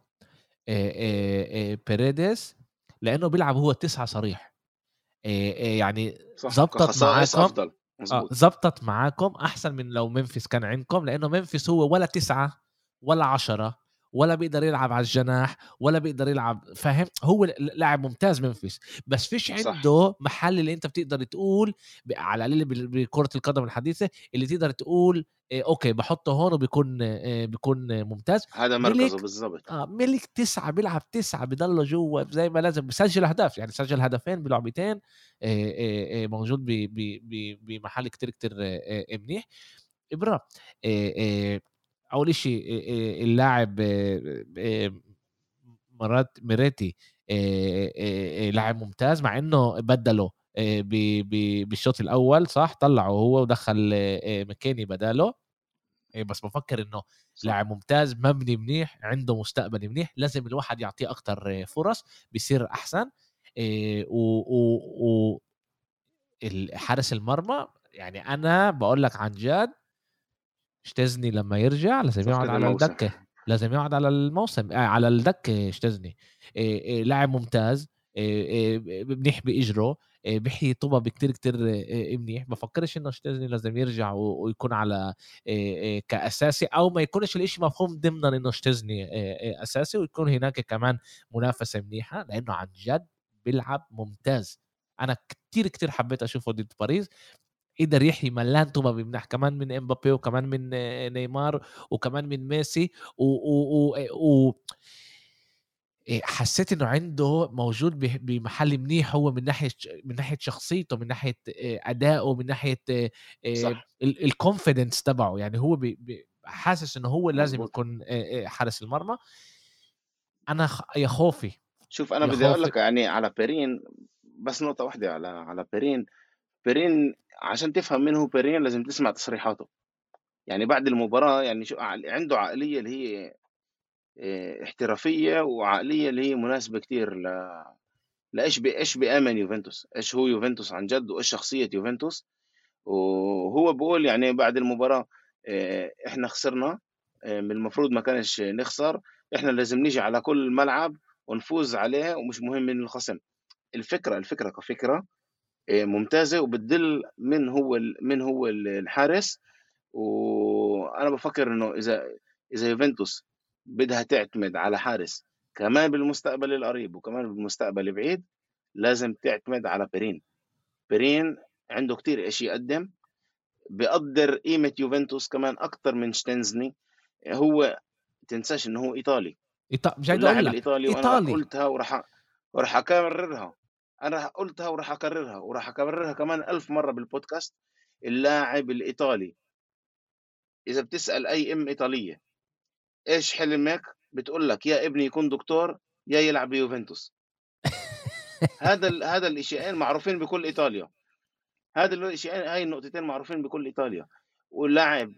باريدس لإنه بيلعب هو 9 صريح، يعني
كخصائص
معاكم آه،. زبطت معاكم أحسن من لو ممفيس كان عندكم، لإنه ممفيس هو ولا 9 ولا 10 ولا بيقدر يلعب على الجناح ولا بيقدر يلعب فاهم؟ هو لاعب ممتاز ممفيس، بس فيش
صح.
عنده محل اللي أنت بتقدر تقول على القليل بال بكرة القدم الحديثة اللي تقدر تقول آآ okay باحطه هون وبيكون آآ بيكون ممتاز.
هذا مركزه بالضبط.
آه، مِلِك 9 بيلعب 9 بضلّه جوّا زي ما لازم، بيسجّل أهداف، يعني سجّل هدفين بلعبتين آآ موجود بمحل كتير، كتير منيح. إبرا آآ أول إشي آآ اللاعب آآ مرات ميريتي لاعب ممتاز مع إنه بدّله بالشوط الأول صح، طلّعه هو ودخّل آآ ماكيني بداله، آآ بس بافكّر إنه
صح.
لاعب ممتاز، مبني منيح، عنده مستقبل منيح، لازم الواحد يعطيه أكتر فرص بيصير أحسن. آآ و و و حارس المرمى يعني أنا باقول لك عن جد شتيزني لمّا يرجع لازم يقعد
صفقة
على. الدكة، لازم يقعد على الموسم آآ على آآ آآ لاعب ممتاز ب منيح بإجره آآ بيحيي طُبَب كتير، كتير منيح، بافكّرش إنه شتيزني لازم يرجع ويكون على كأساسي أو ما يكونش الإشي مفهوم ضمنًا آآ آآ أساسي ويكون هناك كمان منافسة منيحة، لإنه عن جد بيلعب ممتاز. أنا كتير، كتير حبيت أشوفه ضد باريس، قدر يحيي ملان طُبَب منيح كمان من إمبابي وكمان من نيمار وكمان من ميسي و و و و آآ حسّيت إنه عنده موجود بمحل منيح هو من ناحية ش من ناحية شخصيته، من ناحية آآ أدائه، من ناحية آآ
صح.
ال الconfidence تبعه، يعني هو حاسس إنه هو لازم. يكون حارس المرمى. أنا خ يا خوفي،
شوف
يا
بدي
خوفي
لك يعني على بيرين بس نقطة واحدة على على بيرين، بيرين عشان تفهم مين هو بيرين لازم تسمع تصريحاته، يعني بعد المباراة يعني شو عنده عقلية اللي هي آآ احترافية وعقلية اللي هي مناسبة كتير ل لإيش ب إيش بيآمن يوفنتوس، إيش هو يوفنتوس عن جد؟ وإيش شخصية يوفنتوس، وهو بيقول يعني بعد المباراة آآ إحنا خسرنا من المفروض ما كانش نخسر، إحنا لازم نيجي على كل ملعب ونفوز عليه ومش مهم مين الخصم. الفكرة الفكرة كفكرة آآ ممتازة وبتدل من هو من هو ال الحارس، وأنا بافكّر إنه إذا إذا يوفنتوس بدها تعتمد على حارس كمان بالمستقبل القريب وكمان بالمستقبل البعيد، لازم تعتمد على بيرين. بيرين عنده كتير إشي يقدّم، بيقدّر قيمة يوفنتوس كمان أكتر من شتينزني، هو تنساش إنه هو إيطالي.
إيط مش عايز أقول لك
الإيطالي وأنا
إيطالي.
قُلتها وراح وراح أكررها، أنا راح قُلتها وراح أكررها وراح أكررها كمان ألف مرّة بالبودكاست، اللاعب الإيطالي إذا بتسأل أي أم إيطالية إيش حلمك؟ بتقول لك يا ابني يكون دكتور يا يلعب بيوفنتوس. *laughs* هذا ال هذا الإشيين معروفين بكل إيطاليا، هذا الإشيين هاي النقطتين معروفين بكل إيطاليا، واللاعب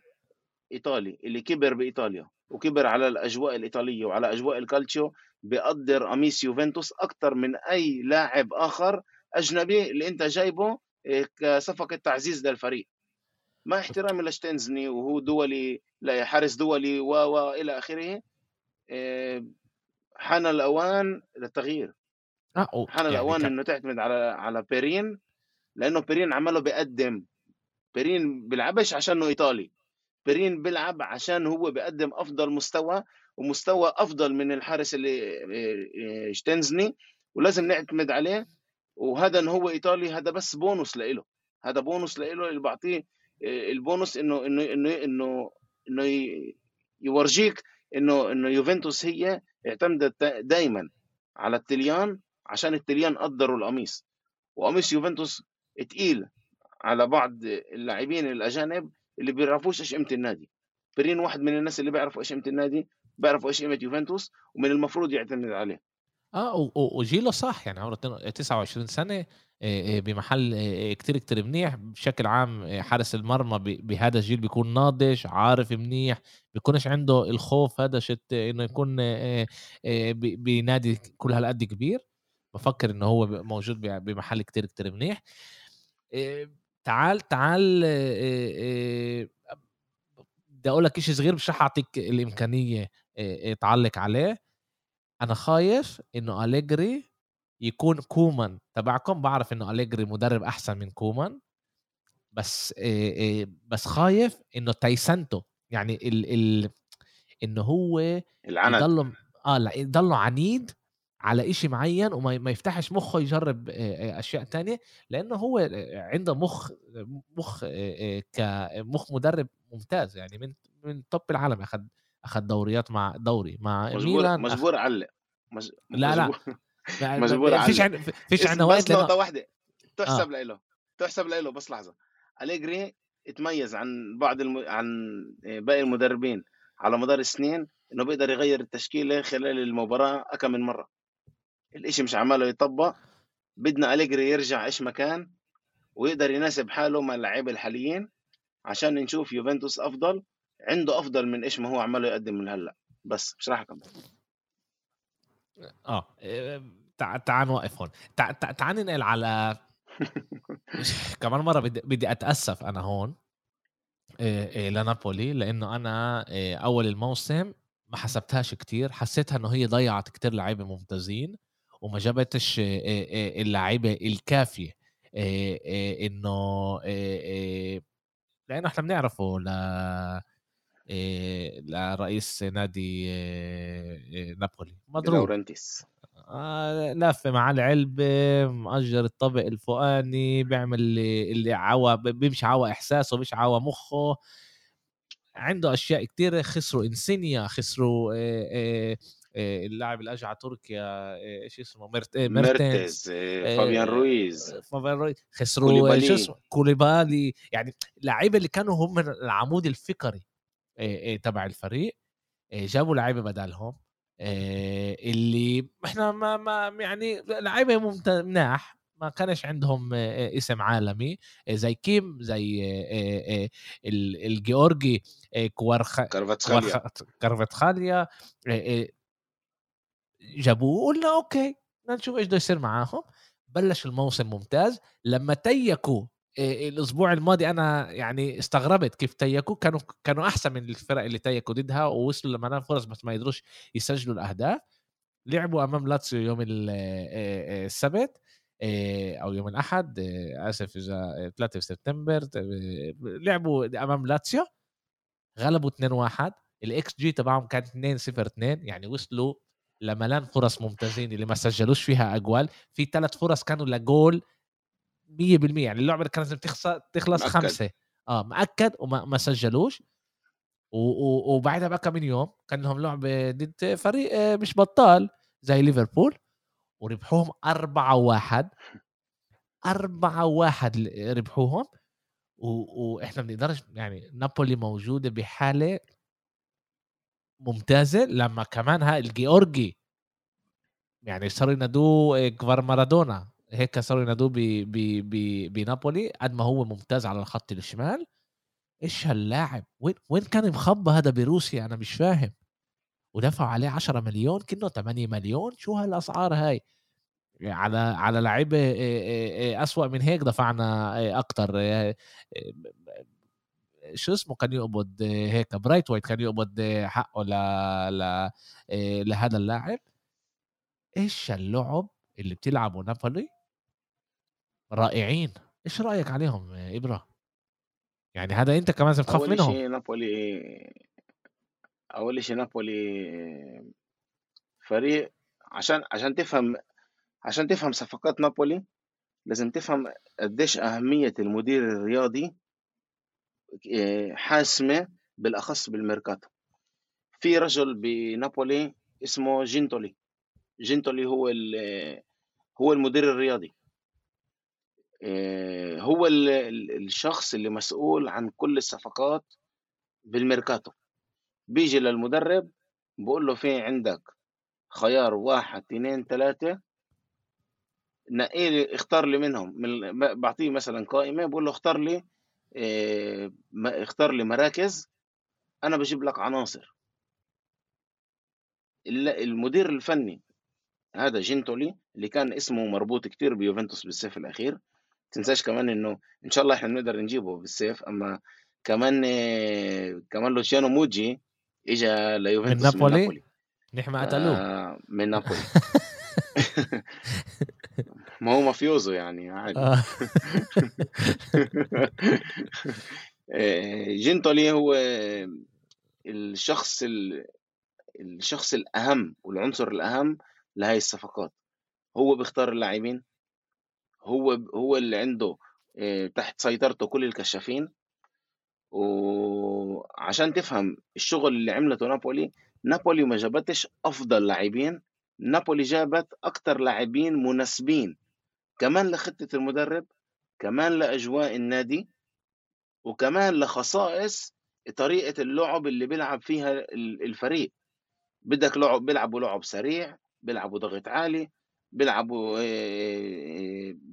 إيطالي اللي كبر بإيطاليا وكبر على الأجواء الإيطالية وعلى أجواء الكالتشيو بيقدّر قميص يوفنتوس أكتر من أي لاعب آخر أجنبي اللي أنت جايبه آآ كصفقة تعزيز للفريق. مع احترامي لشتينزني وهو دولي لا حارس دولي و و إلى آخره، آآ حان الأوان للتغيير.
آه
حان
يعني
الأوان
ك...
إنه تعتمد على على بيرين لأنه بيرين عمله بيقدم بيرين بيلعبش عشانه إيطالي بيرين بيلعب عشان هو بيقدم أفضل مستوى ومستوى أفضل من الحارس اللي شتنزني ولازم نعتمد عليه. وهذا إنه هو إيطالي هذا بس بونص لإله. هذا بونص لإله اللي بعطيه البونص إنه إنه إنه إنه إنه يورجيك إنه إنه يوفنتوس هي اعتمدت دائما على التليان عشان التليان قدروا القميص. وقميص يوفنتوس تقيل على بعض اللاعبين الأجانب اللي بيعرفوش إيش قيمة النادي. برين واحد من الناس اللي بيعرفوا إيش قيمة النادي بيعرفوا إيش قيمة يوفنتوس ومن المفروض يعتمد عليه.
آه وجيله صح يعني عمره 29 سنة بمحل كتير كتير منيح. بشكل عام حارس المرمى بهذا الجيل بيكون ناضج عارف منيح بيكونش عنده الخوف هذا شت إنه يكون بنادي كل هالقد كبير. بفكر إنه هو موجود بمحل كتير كتير منيح. تعال تعال بدي أقول لك شيء صغير مش رح أعطيك الإمكانية. تعلق عليه أنا خايف إنه اليجري يكون كومان تبعكم بعرف إنه اليجري مدرب أحسن من كومان بس بس خايف إنه تايسنتو يعني ال ال إنه هو
العند
يضله آه لا يضله عنيد على إشي معين وما ما يفتحش مخه يجرب أشياء تانية. لأنه هو عنده مخ مخ كمخ مدرب ممتاز يعني من من top العالم. أخذ أخذ دوريات مع دوري مع
مجبور
ميلان
مجبور علق مج...
لا لا.
مجبور. *laughs*
فيش
علق.
عن... فيش
بس
وقت
نقطة
لأنه...
واحدة. تحسب
آه.
له تحسب له بس لحظة. أليجري تميز عن بعض الم... عن باقي المدربين على مدار السنين إنه بيقدر يغير التشكيلة خلال المباراة أكم من مرة. الإشي مش عماله يطبق. بدنا أليجري يرجع إيش مكان ويقدر يناسب حاله مع اللعيبة الحاليين عشان نشوف يوفنتوس أفضل عنده أفضل من إيش ما هو عماله يقدم من هلأ. بس مش راح أكمل.
آه تعال تعال نوقف هون. تعال تعال ننقل على *laughs* كمان مرة بدي بدي أتأسف أنا هون لنابولي لأنه أنا أول الموسم ما حسبتهاش كتير. حسيتها إنه هي ضيعت كتير لعيبة ممتازين وما جابتش اللعيبة الكافية إنه لأنه إحنا بنعرفه ل لرئيس نادي نابولي. مضروب.
لورنتيس.
آه لافه مع العلبه مأجر الطبق الفوقاني بيعمل اللي اللي عوا بيمشي عوا إحساسه مش عوا مخه. عنده أشياء كتيرة خسروا إنسينيا خسروا آه آه اللاعب اللي اجى على تركيا إيش اسمه؟ مرت...
ميرتنز فابيان رويز.
فابيان رويز. خسروا شو اسمه؟ كوليبالي. يعني اللعيبة اللي كانوا هم العمود الفقري تبع الفريق جابوا لعيبة بدلهم اللي إحنا ما, ما يعني لعيبة مناح ما كانش عندهم اسم عالمي زي كيم زي الجيورجي كوارخ كارفتخاليا جابوه قلنا أوكي بدنا نشوف إيش بده يصير معاهم بلش الموسم ممتاز لما تيكوا الأسبوع الماضي أنا يعني استغربت كيف تيكوا كانوا كانوا أحسن من الفرق اللي تيكوا ضدها ووصلوا لما فرص بس ما يقدروش يسجلوا الأهداف. لعبوا أمام لاتسيو يوم السبت أو يوم الأحد آسف إذا 3 سبتمبر لعبوا أمام لاتسيو غلبوا 2-1 الاكس جي تبعهم كان 2 0 2 يعني وصلوا لملان فرص ممتازين اللي ما سجلوش فيها أجوال. في ثلاث فرص كانوا لجول 100% يعني اللعبة كانت لازم تخلص مأكد. خمسة. آه مأكد وما ما سجلوش. وبعدها بقى كم يوم كان لهم لعبة ضد فريق مش بطال زي ليفربول. وربحوهم أربعة واحد. أربعة واحد ربحوهم. و... وإحنا بنقدرش يعني نابولي موجودة بحالة ممتازة. لما كمان ها الجيورجي يعني صاروا ينادوه كفار مارادونا. هيك صاروا ينادوه بنابولي قد ما هو ممتاز على الخط الشمال. إيش هاللاعب وين وين كان مخبى هذا بروسيا؟ أنا مش فاهم. ودفعوا عليه 10 مليون كنه 8 مليون؟ شو هالأسعار هاي؟ على على لعيبة أسوأ من هيك دفعنا أكتر. شو اسمه كان يقبض هيك برايت وايت كان يقبض حقه ل... ل... لهذا اللاعب؟ إيش اللعب اللي بتلعبوا نابولي؟ رائعين. إيش رأيك عليهم إبرة؟ يعني هذا أنت كمان لازم تخاف
أول
منهم.
شيء نابولي أول شيء نابولي فريق عشان عشان تفهم عشان تفهم صفقات نابولي لازم تفهم قديش أهمية المدير الرياضي آه، حاسمة بالأخص بالميركاتو. في رجل بنابولي اسمه جينتولي. جينتولي هو هو المدير الرياضي. هو الشخص اللي مسؤول عن كل الصفقات بالميركاتو. بيجي للمدرب بقول له في عندك خيار واحد اثنين ثلاثة نقي لي اختار لي منهم. من بعطيه مثلا قائمة بقول له اختار لي آه اختار لي مراكز أنا بجيب لك عناصر. المدير الفني هذا جينتولي اللي كان اسمه مربوط كتير بيوفنتوس بالصيف الأخير تنساش كمان إنه إن شاء الله إحنا بنقدر نجيبه بالصيف أما كمان كمان لوتشيانو موجي اجى ليوفنتوس
من نابولي, من نابولي. نحن قتلوه
آه من نابولي. *laughs* ما هو مافيوزو يعني عادي. آه. *laughs* آه، جنتولي هو الشخص الشخص الأهم والعنصر الأهم لهي الصفقات. هو بيختار اللاعبين هو هو اللي عنده آه، تحت سيطرته كل الكشافين. وعشان تفهم الشغل اللي عملته نابولي نابولي ما جابتش أفضل لاعبين. نابولي جابت أكثر لاعبين مناسبين كمان لخطة المدرب كمان لأجواء النادي وكمان لخصائص طريقة اللعب اللي بيلعب فيها الفريق. بدك لعب بيلعبوا لعب سريع بيلعبوا ضغط عالي بيلعبوا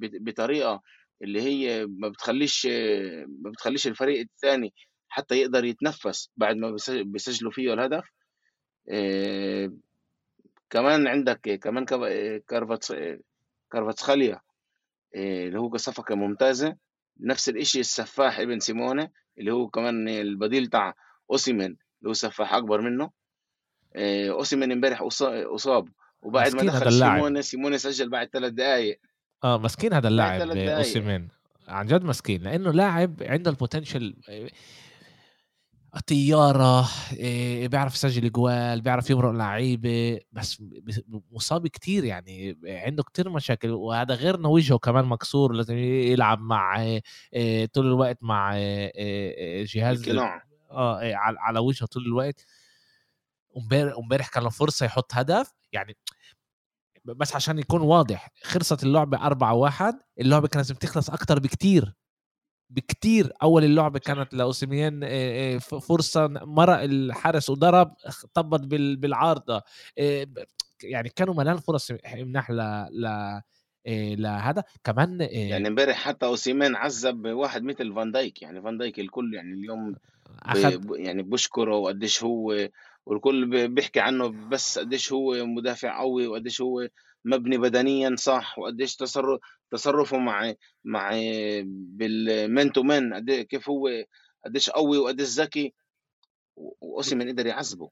بطريقة اللي هي ما بتخليش ما بتخليش الفريق الثاني حتى يقدر يتنفس بعد ما بيسجلوا فيه الهدف. كمان عندك كمان كارفاتس كارفاتسخاليا آه، اللي هو صفقة ممتازة. نفس الإشي السفاح ابن سيموني اللي هو كمان البديل تاع أوسيمن اللي هو سفاح أكبر منه. آه، أوسيمن امبارح أصاب وبعد ما دخل سيموني سيموني سجل بعد ثلاث دقائق
آه مسكين هذا اللاعب اوسيمين عن جد مسكين لأنه لاعب عنده ال potential طياره إيه بيعرف يسجل جوال بيعرف يمرق لعيبة بس مصاب كتير يعني عنده كتير مشاكل وهذا غير إنه وجهه كمان مكسور لازم يلعب مع إيه طول الوقت مع إيه جهاز آه على وجهه طول الوقت. امبارح كان له فرصة يحط هدف يعني بس عشان يكون واضح خلصت اللعبة 4 1 اللعبة كانت لازم تخلص أكتر بكتير بكتير. أول اللعبة كانت لاوسيميان فرصة مرق الحارس وضرب طبط بالعارضة. يعني كانوا ملان فرص مناح ل ل لهذا كمان
يعني امبارح حتى اوسيمان عذب واحد مثل فان دايك يعني فان دايك الكل يعني اليوم أخد... يعني بشكره وقديش هو والكل بيحكي عنه بس قديش هو مدافع قوي وقديش هو مبني بدنيا صح وقديش تصرف تصرفه مع مع بال man to man كيف هو قديش قوي وقديش ذكي واوسيمن قدر يعذبه.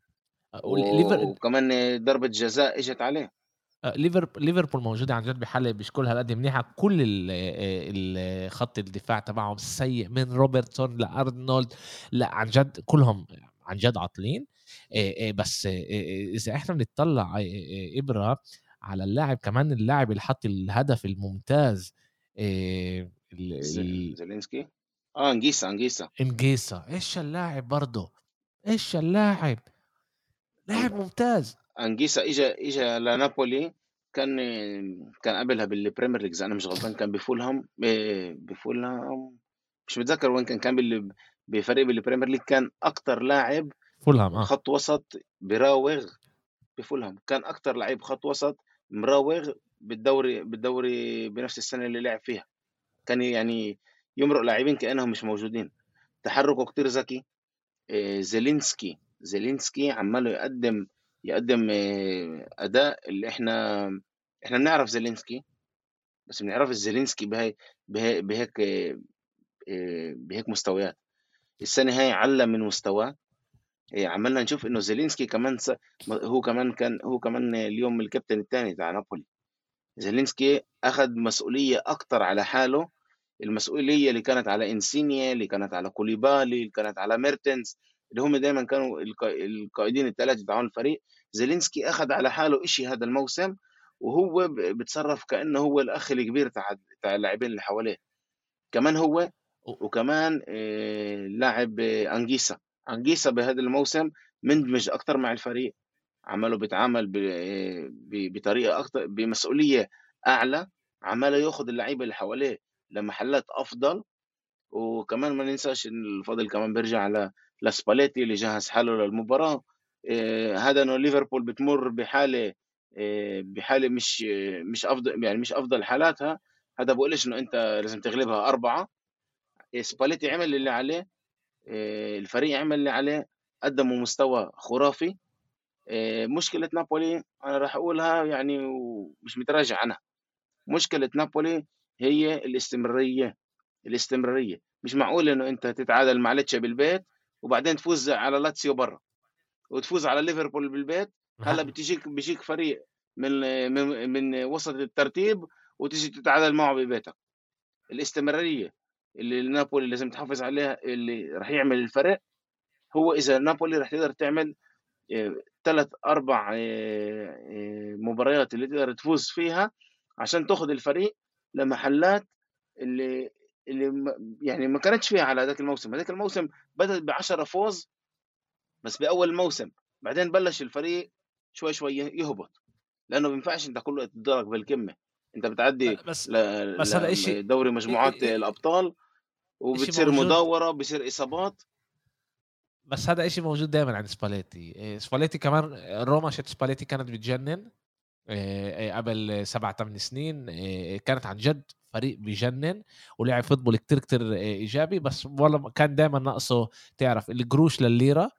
وكمان ضربة جزاء إجت عليه.
آه، ليفربول ليفربول موجودة عن جد بحاله بشكلها قد منيحة. كل خط الدفاع تبعهم سيء من روبرتسون لأرنولد. لا عن جد كلهم عن جد عاطلين. بس إذا إحنا بنطلع إبرة على اللاعب كمان اللاعب اللي حط الهدف الممتاز
زيلينسكي؟ آه انجيسا انجيسا
انجيسا إيش اللاعب برضه؟ إيش اللاعب؟ لاعب ممتاز.
أنجيسا اجى اجى لنابولي. كان كان قبلها بال Premier League أنا مش غلطان كان بفولهام بفولهام مش متذكر وين كان كان بفريق بال Premier League كان أكتر لاعب
فولهام آه.
خط وسط براوغ بفولهام. كان أكتر لعيب خط وسط مراوغ بالدوري بالدوري بنفس السنة اللي لعب فيها. كان يعني يمرق لاعبين كأنهم مش موجودين. تحركه كتير ذكي. آه، زيلينسكي. زيلينسكي عمال يقدم يقدم آه، أداء اللي إحنا إحنا بنعرف زيلينسكي. بس بنعرف زيلينسكي بهي بهي بهيك آه، بهيك مستويات. السنة هاي علّى من مستواه. إيه، عمالنا نشوف إنه زيلينسكي كمان س... هو كمان كان هو كمان اليوم الكابتن الثاني بتاع نابولي. زيلينسكي أخذ مسؤولية أكتر على حاله. المسؤولية اللي كانت على إنسينيا اللي كانت على كوليبالي اللي كانت على ميرتنز اللي هم دايما كانوا القائدين الثلاثة تاعون الفريق. زيلينسكي أخذ على حاله إشي هذا الموسم وهو بتصرف كأنه هو الأخ الكبير تاع تاع اللاعبين اللي حواليه. كمان هو وكمان آه، لاعب أنجيسا. أنجيسا بهذا الموسم مندمج أكتر مع الفريق. عمله بيتعامل بطريقة أكتر بمسؤولية أعلى. عماله ياخد اللعيبة اللي حواليه لمحلات أفضل. وكمان ما ننساش إن الفضل كمان بيرجع ل لسباليتي اللي جهز حاله للمباراة. آه، هذا إنه ليفربول بتمر بحالة آه، بحالة مش مش أفضل يعني مش أفضل حالاتها. هذا بقولش إنه أنت لازم تغلبها أربعة. سباليتي عمل اللي عليه. آه، الفريق عمل اللي عليه قدموا مستوى خرافي. مشكلة نابولي أنا راح أقولها يعني ومش متراجع عنها. مشكلة نابولي هي الاستمرارية الاستمرارية. مش معقول إنه أنت تتعادل مع ليتشا بالبيت وبعدين تفوز على لاتسيو برا وتفوز على ليفربول بالبيت. هلأ بتجيك بيجيك فريق من من من وسط الترتيب وتجي تتعادل معه ببيتك. الاستمرارية اللي نابولي لازم تحافظ عليها اللي راح يعمل الفرق هو إذا نابولي راح تقدر تعمل ثلاث آه، أربع آه، آه، مباريات اللي تقدر تفوز فيها عشان تاخذ الفريق لمحلات اللي اللي يعني ما كانتش فيها على ذاك الموسم. هذاك الموسم بدأت ب 10 فوز بس بأول الموسم بعدين بلش الفريق شوي شوي يهبط. لأنه ما بينفعش أنت كله تتدرج بالكمة. أنت بتعدي
بس ل... بس هذا شيء
دوري مجموعات إيه الأبطال. وبتصير مدورة بصير إصابات.
بس هذا شيء موجود دائما عند سباليتي. إيه، سباليتي كمان روما شت سباليتي كانت بتجنن. إيه، قبل سبع ثمان سنين. كانت عن جد فريق بجنن. ولعب فوتبول كتير كتير إيجابي. بس والله كان دائما ناقصه تعرف القروش للليرة.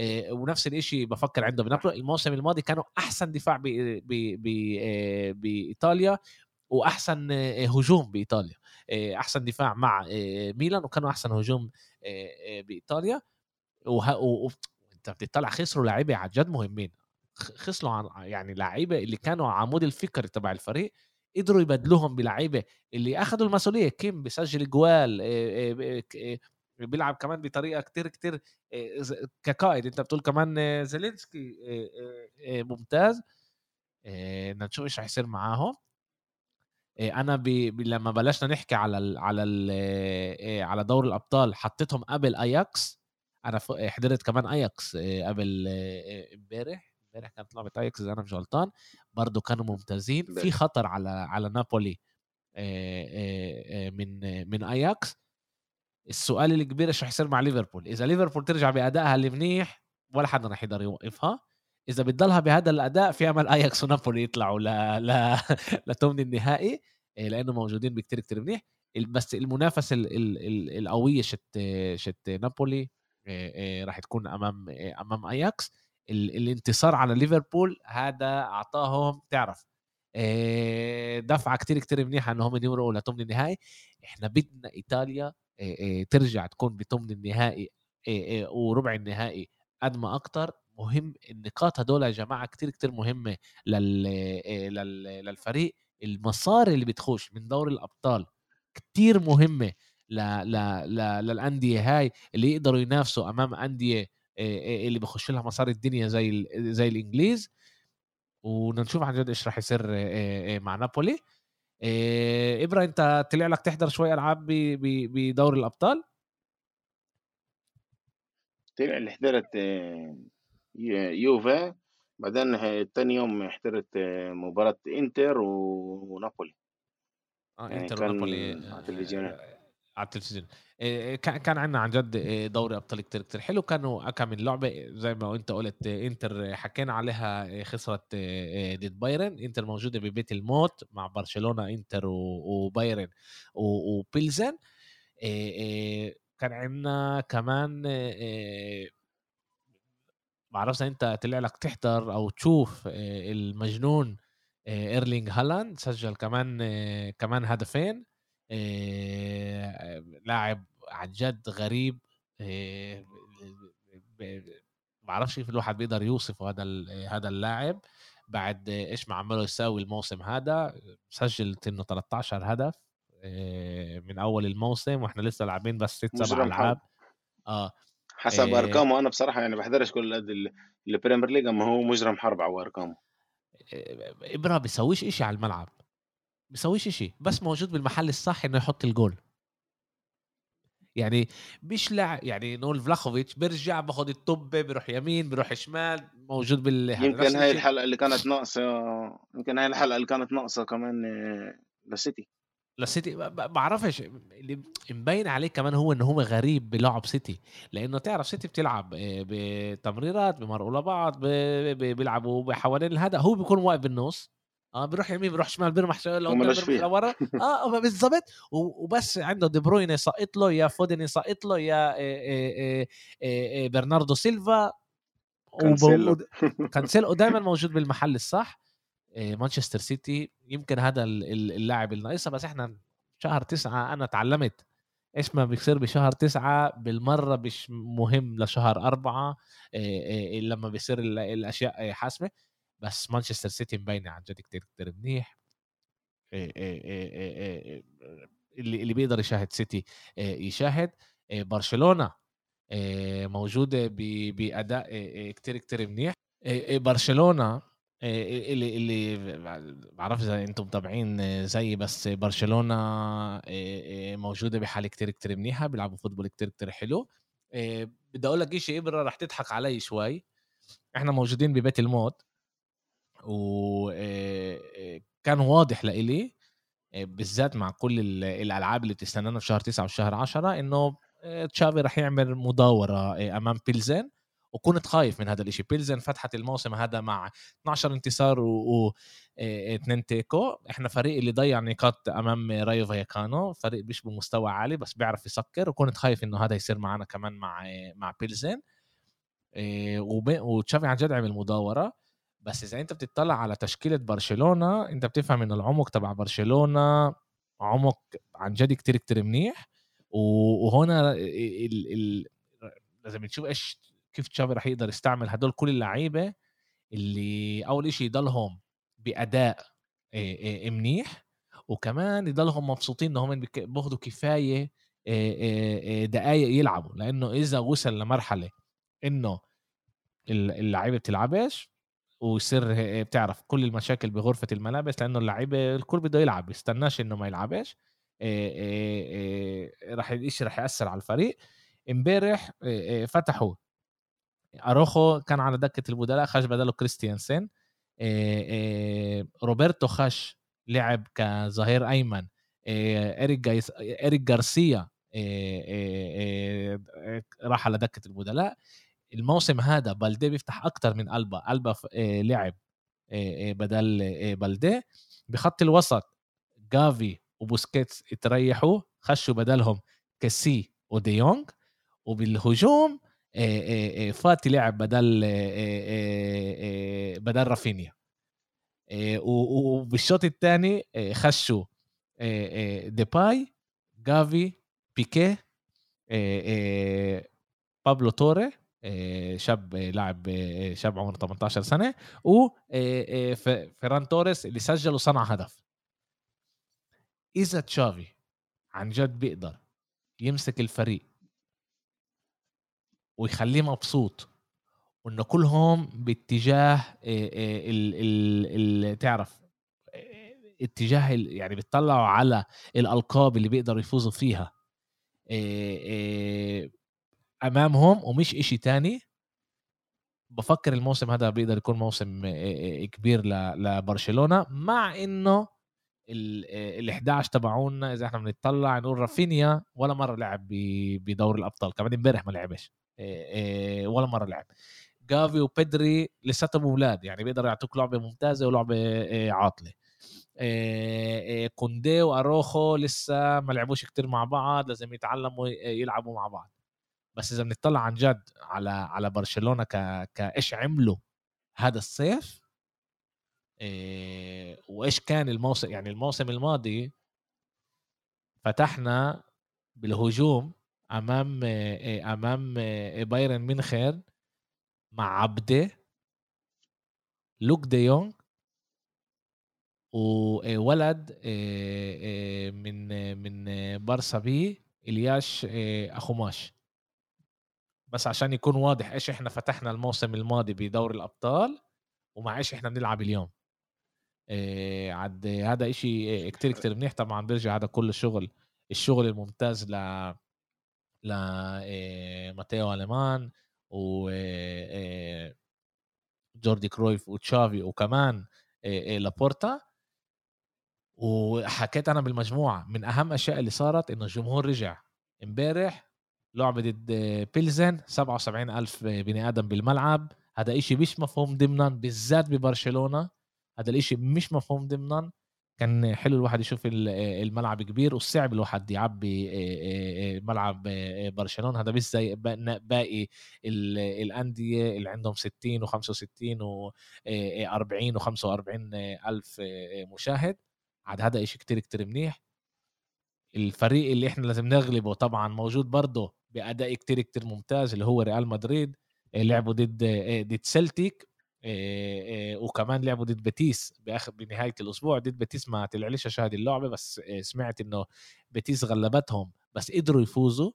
آه، ونفس الشيء بفكر عنده بنابولي الموسم الماضي كانوا أحسن دفاع بإيطاليا. وأحسن آه، هجوم بإيطاليا. أحسن دفاع مع ميلان وكانوا أحسن هجوم بإيطاليا. وانت بتطلع خسروا لعيبة عن جد مهمين. خسروا عن يعني لعيبة اللي كانوا عمود الفكر تبع الفريق قدروا يبدلوهم بلعيبة اللي اخذوا المسؤولية. كيم بيسجل جوال بيلعب كمان بطريقة كتير كتير كقائد. أنت بتقول كمان زيلينسكي ممتاز. بدنا نشوف إيش رح يصير معاهم. أنا بي لما بلشنا نحكي على ال على ال على دور الأبطال حطيتهم قبل اياكس أنا حضرت كمان اياكس قبل امبارح. امبارح كانت لعبة اياكس إذا أنا مش غلطان. برضه كانوا ممتازين. في خطر على على نابولي من من اياكس السؤال الكبير إيش رح يصير مع ليفربول. إذا ليفربول ترجع بأدائها اللي منيح ولا حدا رح يقدر يوقفها. إذا بتضلها بهذا الأداء في أمل آياكس ونابولي يطلعوا ل ل *laughs* لثمن النهائي إيه، لأنه موجودين بكتير كتير منيح. بس المنافسة ال... ال... ال... القوية شت شت نابولي إيه، إيه، راح تكون أمام أمام آياكس. ال... الانتصار على ليفربول هذا أعطاهم تعرف دفعة كتير كتير منيحة إنهم يمرقوا لثمن النهائي. إحنا بدنا إيطاليا ترجع تكون بثمن النهائي وربع النهائي قد ما أكتر. مهم النقاط هدول يا جماعة كتير كتير مهمه لل... للفريق. المصاري اللي بتخش من دور الأبطال كتير مهمه ل... ل... ل... للأندية هاي اللي يقدروا ينافسوا أمام أندية اللي بخش لها مصاري الدنيا زي ال... زي الإنجليز. ونشوف عن جد إيش راح يصير مع نابولي. ابرا أنت طلع لك تحضر شوي ألعاب بدور الأبطال؟
طلع اللي حضرت آه، يوفا بعدين تاني يوم حضرت آه، مباراة إنتر ونابولي.
آه يعني إنتر ونابولي على التلفزيون. على التلفزيون كان عندنا عن جد دوري أبطال كتير كتير حلو. كانوا كم من لعبة زي ما أنت قلت إنتر حكينا عليها خسرت ضد بايرن. إنتر موجودة ببيت الموت مع برشلونة إنتر وبايرن وبيلزن. كان عندنا كمان بعرفش انت طلع لك تحضر أو تشوف المجنون إيرلينج هالاند سجل كمان كمان هدفين لاعب عن جد غريب ما بعرفش كيف الواحد بيقدر يوصف هذا هذا اللاعب. بعد إيش ما عمله يساوي الموسم هذا سجل إنه 13 هدف آه، من أول الموسم وإحنا لسه لاعبين بس ست سبع ألعاب. آه
حسب إيه أرقامه. أنا بصراحة يعني بحضرش كل قد ال Premier League أما هو مجرم حرب على أرقامه.
ابره بيسويش إشي على الملعب. بيسويش إشي. بس موجود بالمحل الصح إنه يحط الجول. يعني مش لاعب يعني نقول فلاخوفيتش بيرجع باخذ الطبة بيروح يمين بيروح شمال موجود بال
يمكن هاي الحلقة اللي كانت ناقصة يمكن هاي الحلقة اللي كانت ناقصة كمان آه، للسيتي
ما بعرفش اللي مبين عليه كمان هو انه هو غريب بلعب سيتي لأنه تعرف سيتي بتلعب آه، بتمريرات بمرقوا لبعض بيلعبوا حوالين الهدف. هو بيكون واقف بالنص. آه بيروح يمين بيروح شمال بيرمح لقدام بيرمح لورا. *laughs* آه بالضبط. وبس عنده دي بروين يسقط له يا فودن يسقط له يا إيه إيه إيه برناردو سيلفا. كانسيلو. كانسيلو دائما موجود بالمحل الصح مانشستر سيتي يمكن هذا اللاعب الناقصه بس إحنا شهر تسعة أنا تعلمت إيش ما بيصير بشهر تسعة بالمرة مش مهم لشهر أربعة لما بيصير الأشياء حاسمة. بس مانشستر سيتي مبينة عن جد كتير كتير منيح. اللي اللي بيقدر يشاهد سيتي يشاهد. برشلونة موجودة بأداء كتير كتير منيح. برشلونة اللي اللي بعرف إذا أنتم متابعين زي بس برشلونة موجودة بحاله كتير كتير منيحة بيلعبوا فوتبول كتير كتير حلو. بدي أقول لك شيء إبرة رح تضحك علي شوي. إحنا موجودين ببيت الموت. وكان واضح لإلي بالذات مع كل الألعاب اللي بتستنانا في شهر 9 وشهر 10 إنه تشافي رح يعمل مداورة أمام بيلزن وكنت خايف من هذا الشيء بيلزن فتحت الموسم هذا مع 12 انتصار و اثنين תיקו. إحنا فريق اللي ضيع نقاط أمام رايو فايكانو فريق مش بمستوى عالي بس بيعرف يسكر وكنت خايف إنه هذا يصير معنا كمان مع مع بيلزن. وتشافي عن جد عمل مداورة. بس إذا أنت بتطلع على تشكيلة برشلونة أنت بتفهم ان العمق تبع برشلونة عمق عن جد كتير كتير منيح. وهنا ال ال لازم نشوف إيش كيف تشافي رح يقدر يستعمل هدول كل اللعيبة اللي أول شيء يضلهم بأداء منيح وكمان يضلهم مبسوطين إنهم بياخذوا كفاية دقائق يلعبوا. لأنه إذا وصل لمرحلة إنه اللعيبة بتلعبش ويصير بتعرف كل المشاكل بغرفة الملابس لأنه اللعيبة الكل بده يلعب بيستناش إنه ما يلعبش راح الشيء راح يأثر على الفريق. إمبارح فتحوا أروخو كان على دكة البدلاء خش بدله كريستيانسن. روبرتو خش لعب كظهير أيمن. اريك اريك جارسيا راح على دكة البدلاء الموسم هذا بالدي بيفتح أكثر من ألبا. ألبا لعب بدل بالدي بخط الوسط جافي وبوسكيتس اتريحوا خشوا بدلهم كسي وديونج. وبالهجوم فاتي لعب بدل بدل رافينيا. وبالشوط الثاني خشوا ديباي جافي بيكي بابلو توري شاب لاعب شاب عمره 18 سنة و فيران توريس اللي سجل وصنع هدف. إذا تشافي عن جد بيقدر يمسك الفريق ويخليه مبسوط وانه كلهم باتجاه ال ال ال تعرف اتجاه يعني بيطلعوا على الألقاب اللي بيقدروا يفوزوا فيها. أمامهم ومش إشي تاني. بفكر الموسم هذا بيقدر يكون موسم كبير لبرشلونة مع إنه ال 11 تبعونا إذا إحنا بنطلع نقول رافينيا ولا مرة لعب بدور الأبطال. كمان امبارح ما لعبش. ولا مرة لعب. جافي وبيدري لساتهم أولاد يعني بيقدروا يعطوك لعبة ممتازة ولعبة عاطلة. كوندي وأروخو لسه ما لعبوش كتير مع بعض لازم يتعلموا يلعبوا مع بعض. بس إذا بنطلع عن جد على على برشلونة ك كإيش عملوا هذا الصيف وإيش كان الموسم يعني الموسم الماضي فتحنا بالهجوم أمام إيه أمام إيه بايرن ميونخ مع عبده لوك دي يونغ وولد من من بارسا بي إلياش أخوماش. بس عشان يكون واضح إيش إحنا فتحنا الموسم الماضي بدور الأبطال ومع إيش إحنا بنلعب اليوم. عاد هذا إشي كتير كتير منيح. طبعا بيرجع هذا كل الشغل الشغل الممتاز ل ل ماتيو اليماني و جوردي كرويف وتشافي وكمان لابورتا وحكيت أنا بالمجموعة من أهم الأشياء اللي صارت إنه الجمهور رجع. إمبارح لعبه ضد بيلزن 77 ألف بني آدم بالملعب. هذا إشي مش مفهوم ضمنا بالذات ببرشلونة. هذا الإشي مش مفهوم ضمنا. كان حلو الواحد يشوف الملعب كبير والصعب الواحد يعبي ملعب برشلونة. هذا بس زي باقي الأندية اللي عندهم 60 و65 و40 و45 ألف مشاهد. عاد هذا إشي كتير كتير منيح. الفريق اللي إحنا لازم نغلبه طبعا موجود برضه بأداء كتير كتير ممتاز اللي هو ريال مدريد لعبوا ضد ضد سلتيك. وكمان لعبوا ضد بيتيس باخر بنهاية الأسبوع. ضد بيتيس ما طلعليش أشاهد اللعبة بس سمعت إنه بيتيس غلبتهم بس قدروا يفوزوا.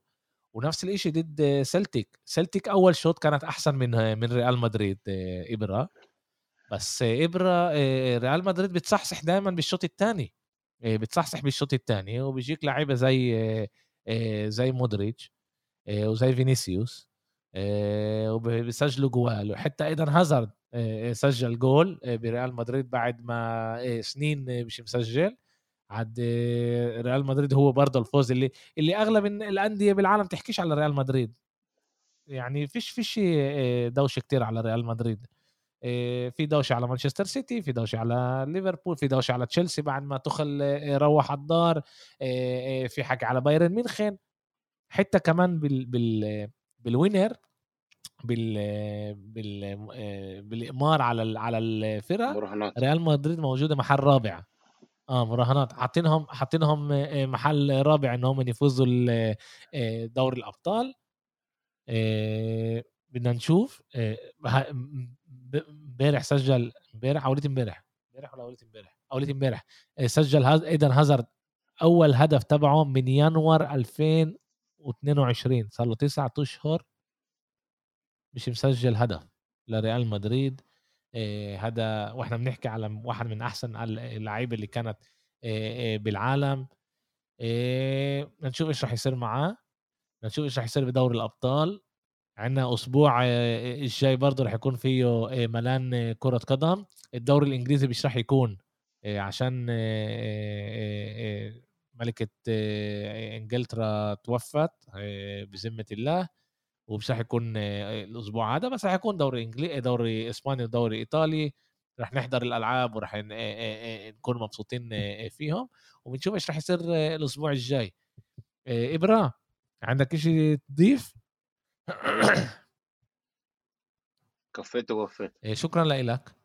ونفس الشيء ضد سلتيك. سلتيك أول شوط كانت أحسن من من ريال مدريد إبرة. بس إبرة ريال مدريد بتصحصح دائما بالشوط الثاني بتصحصح بالشوط الثاني وبيجيك لعيبة زي زي مودريتش وزي فينيسيوس. وبيسجلوا جوال. وحتى أيضا هازارد سجل جول بريال مدريد بعد ما سنين مش مسجل. عاد ريال مدريد هو برضه الفوز اللي اللي أغلب الأندية بالعالم تحكيش على ريال مدريد. يعني فيش فيش دوشة كتير على ريال مدريد. في دوشة على مانشستر سيتي في دوشة على ليفربول في دوشة على تشيلسي بعد ما تخل روح الدار. في حكي على بايرن ميونخن. حتى كمان بال بال بالوينر بال بال بالامار على على الفرق
مراهنات.
ريال مدريد موجودة محل رابع. آه مراهنات. حاطينهم حاطينهم محل رابع إن هم يفوزوا دوري الأبطال. بدنا نشوف امبارح سجل امبارح اوليت امبارح؟ امبارح ولا اوليت امبارح؟ اوليت امبارح. سجل أيضا هازارد أول هدف تبعه من يناير 2022 صار له تسعة أشهر مش مسجل هدف لريال مدريد. هذا وإحنا بنحكي على واحد من أحسن اللعيبة اللي كانت بالعالم. نشوف إيش راح يصير معاه. نشوف إيش راح يصير بدوري الأبطال. عندنا أسبوع الجاي برضه راح يكون فيه ملان كرة قدم. الدوري الإنجليزي مش راح يكون عشان ملكة إنجلترا توفت بذمة الله. ومش راح يكون الأسبوع هذا بس راح يكون دوري انجليزي دوري إسباني ودوري إيطالي. راح نحضر الألعاب وراح نكون مبسوطين فيهم. وبنشوف إيش راح يصير الأسبوع الجاي. إبرا عندك شيء تضيف؟
كفيت ووفيت.
شكرا لك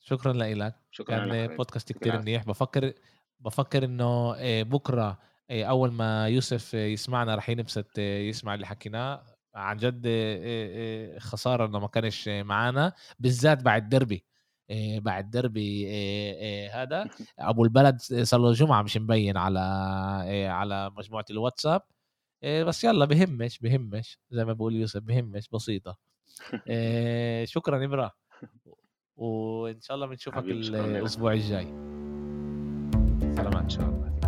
شكرا لك
شكرا
كان بودكاست كتير منيح. بفكر بفكر إنه بكرة أول ما يوسف يسمعنا رح ينبسط يسمع اللي حكيناه. عن جد خسارة إنه ما كانش معنا بالذات بعد دربي بعد دربي هذا *laughs* أبو البلد صار له جمعة مش مبين على على مجموعة الواتساب. بس يلا بهمش بهمش. زي ما بقول يوسف بهمش بسيطة. *laughs* شكرا ابرا وإن شاء الله بنشوفك الأسبوع الجاي.
إن شاء الله.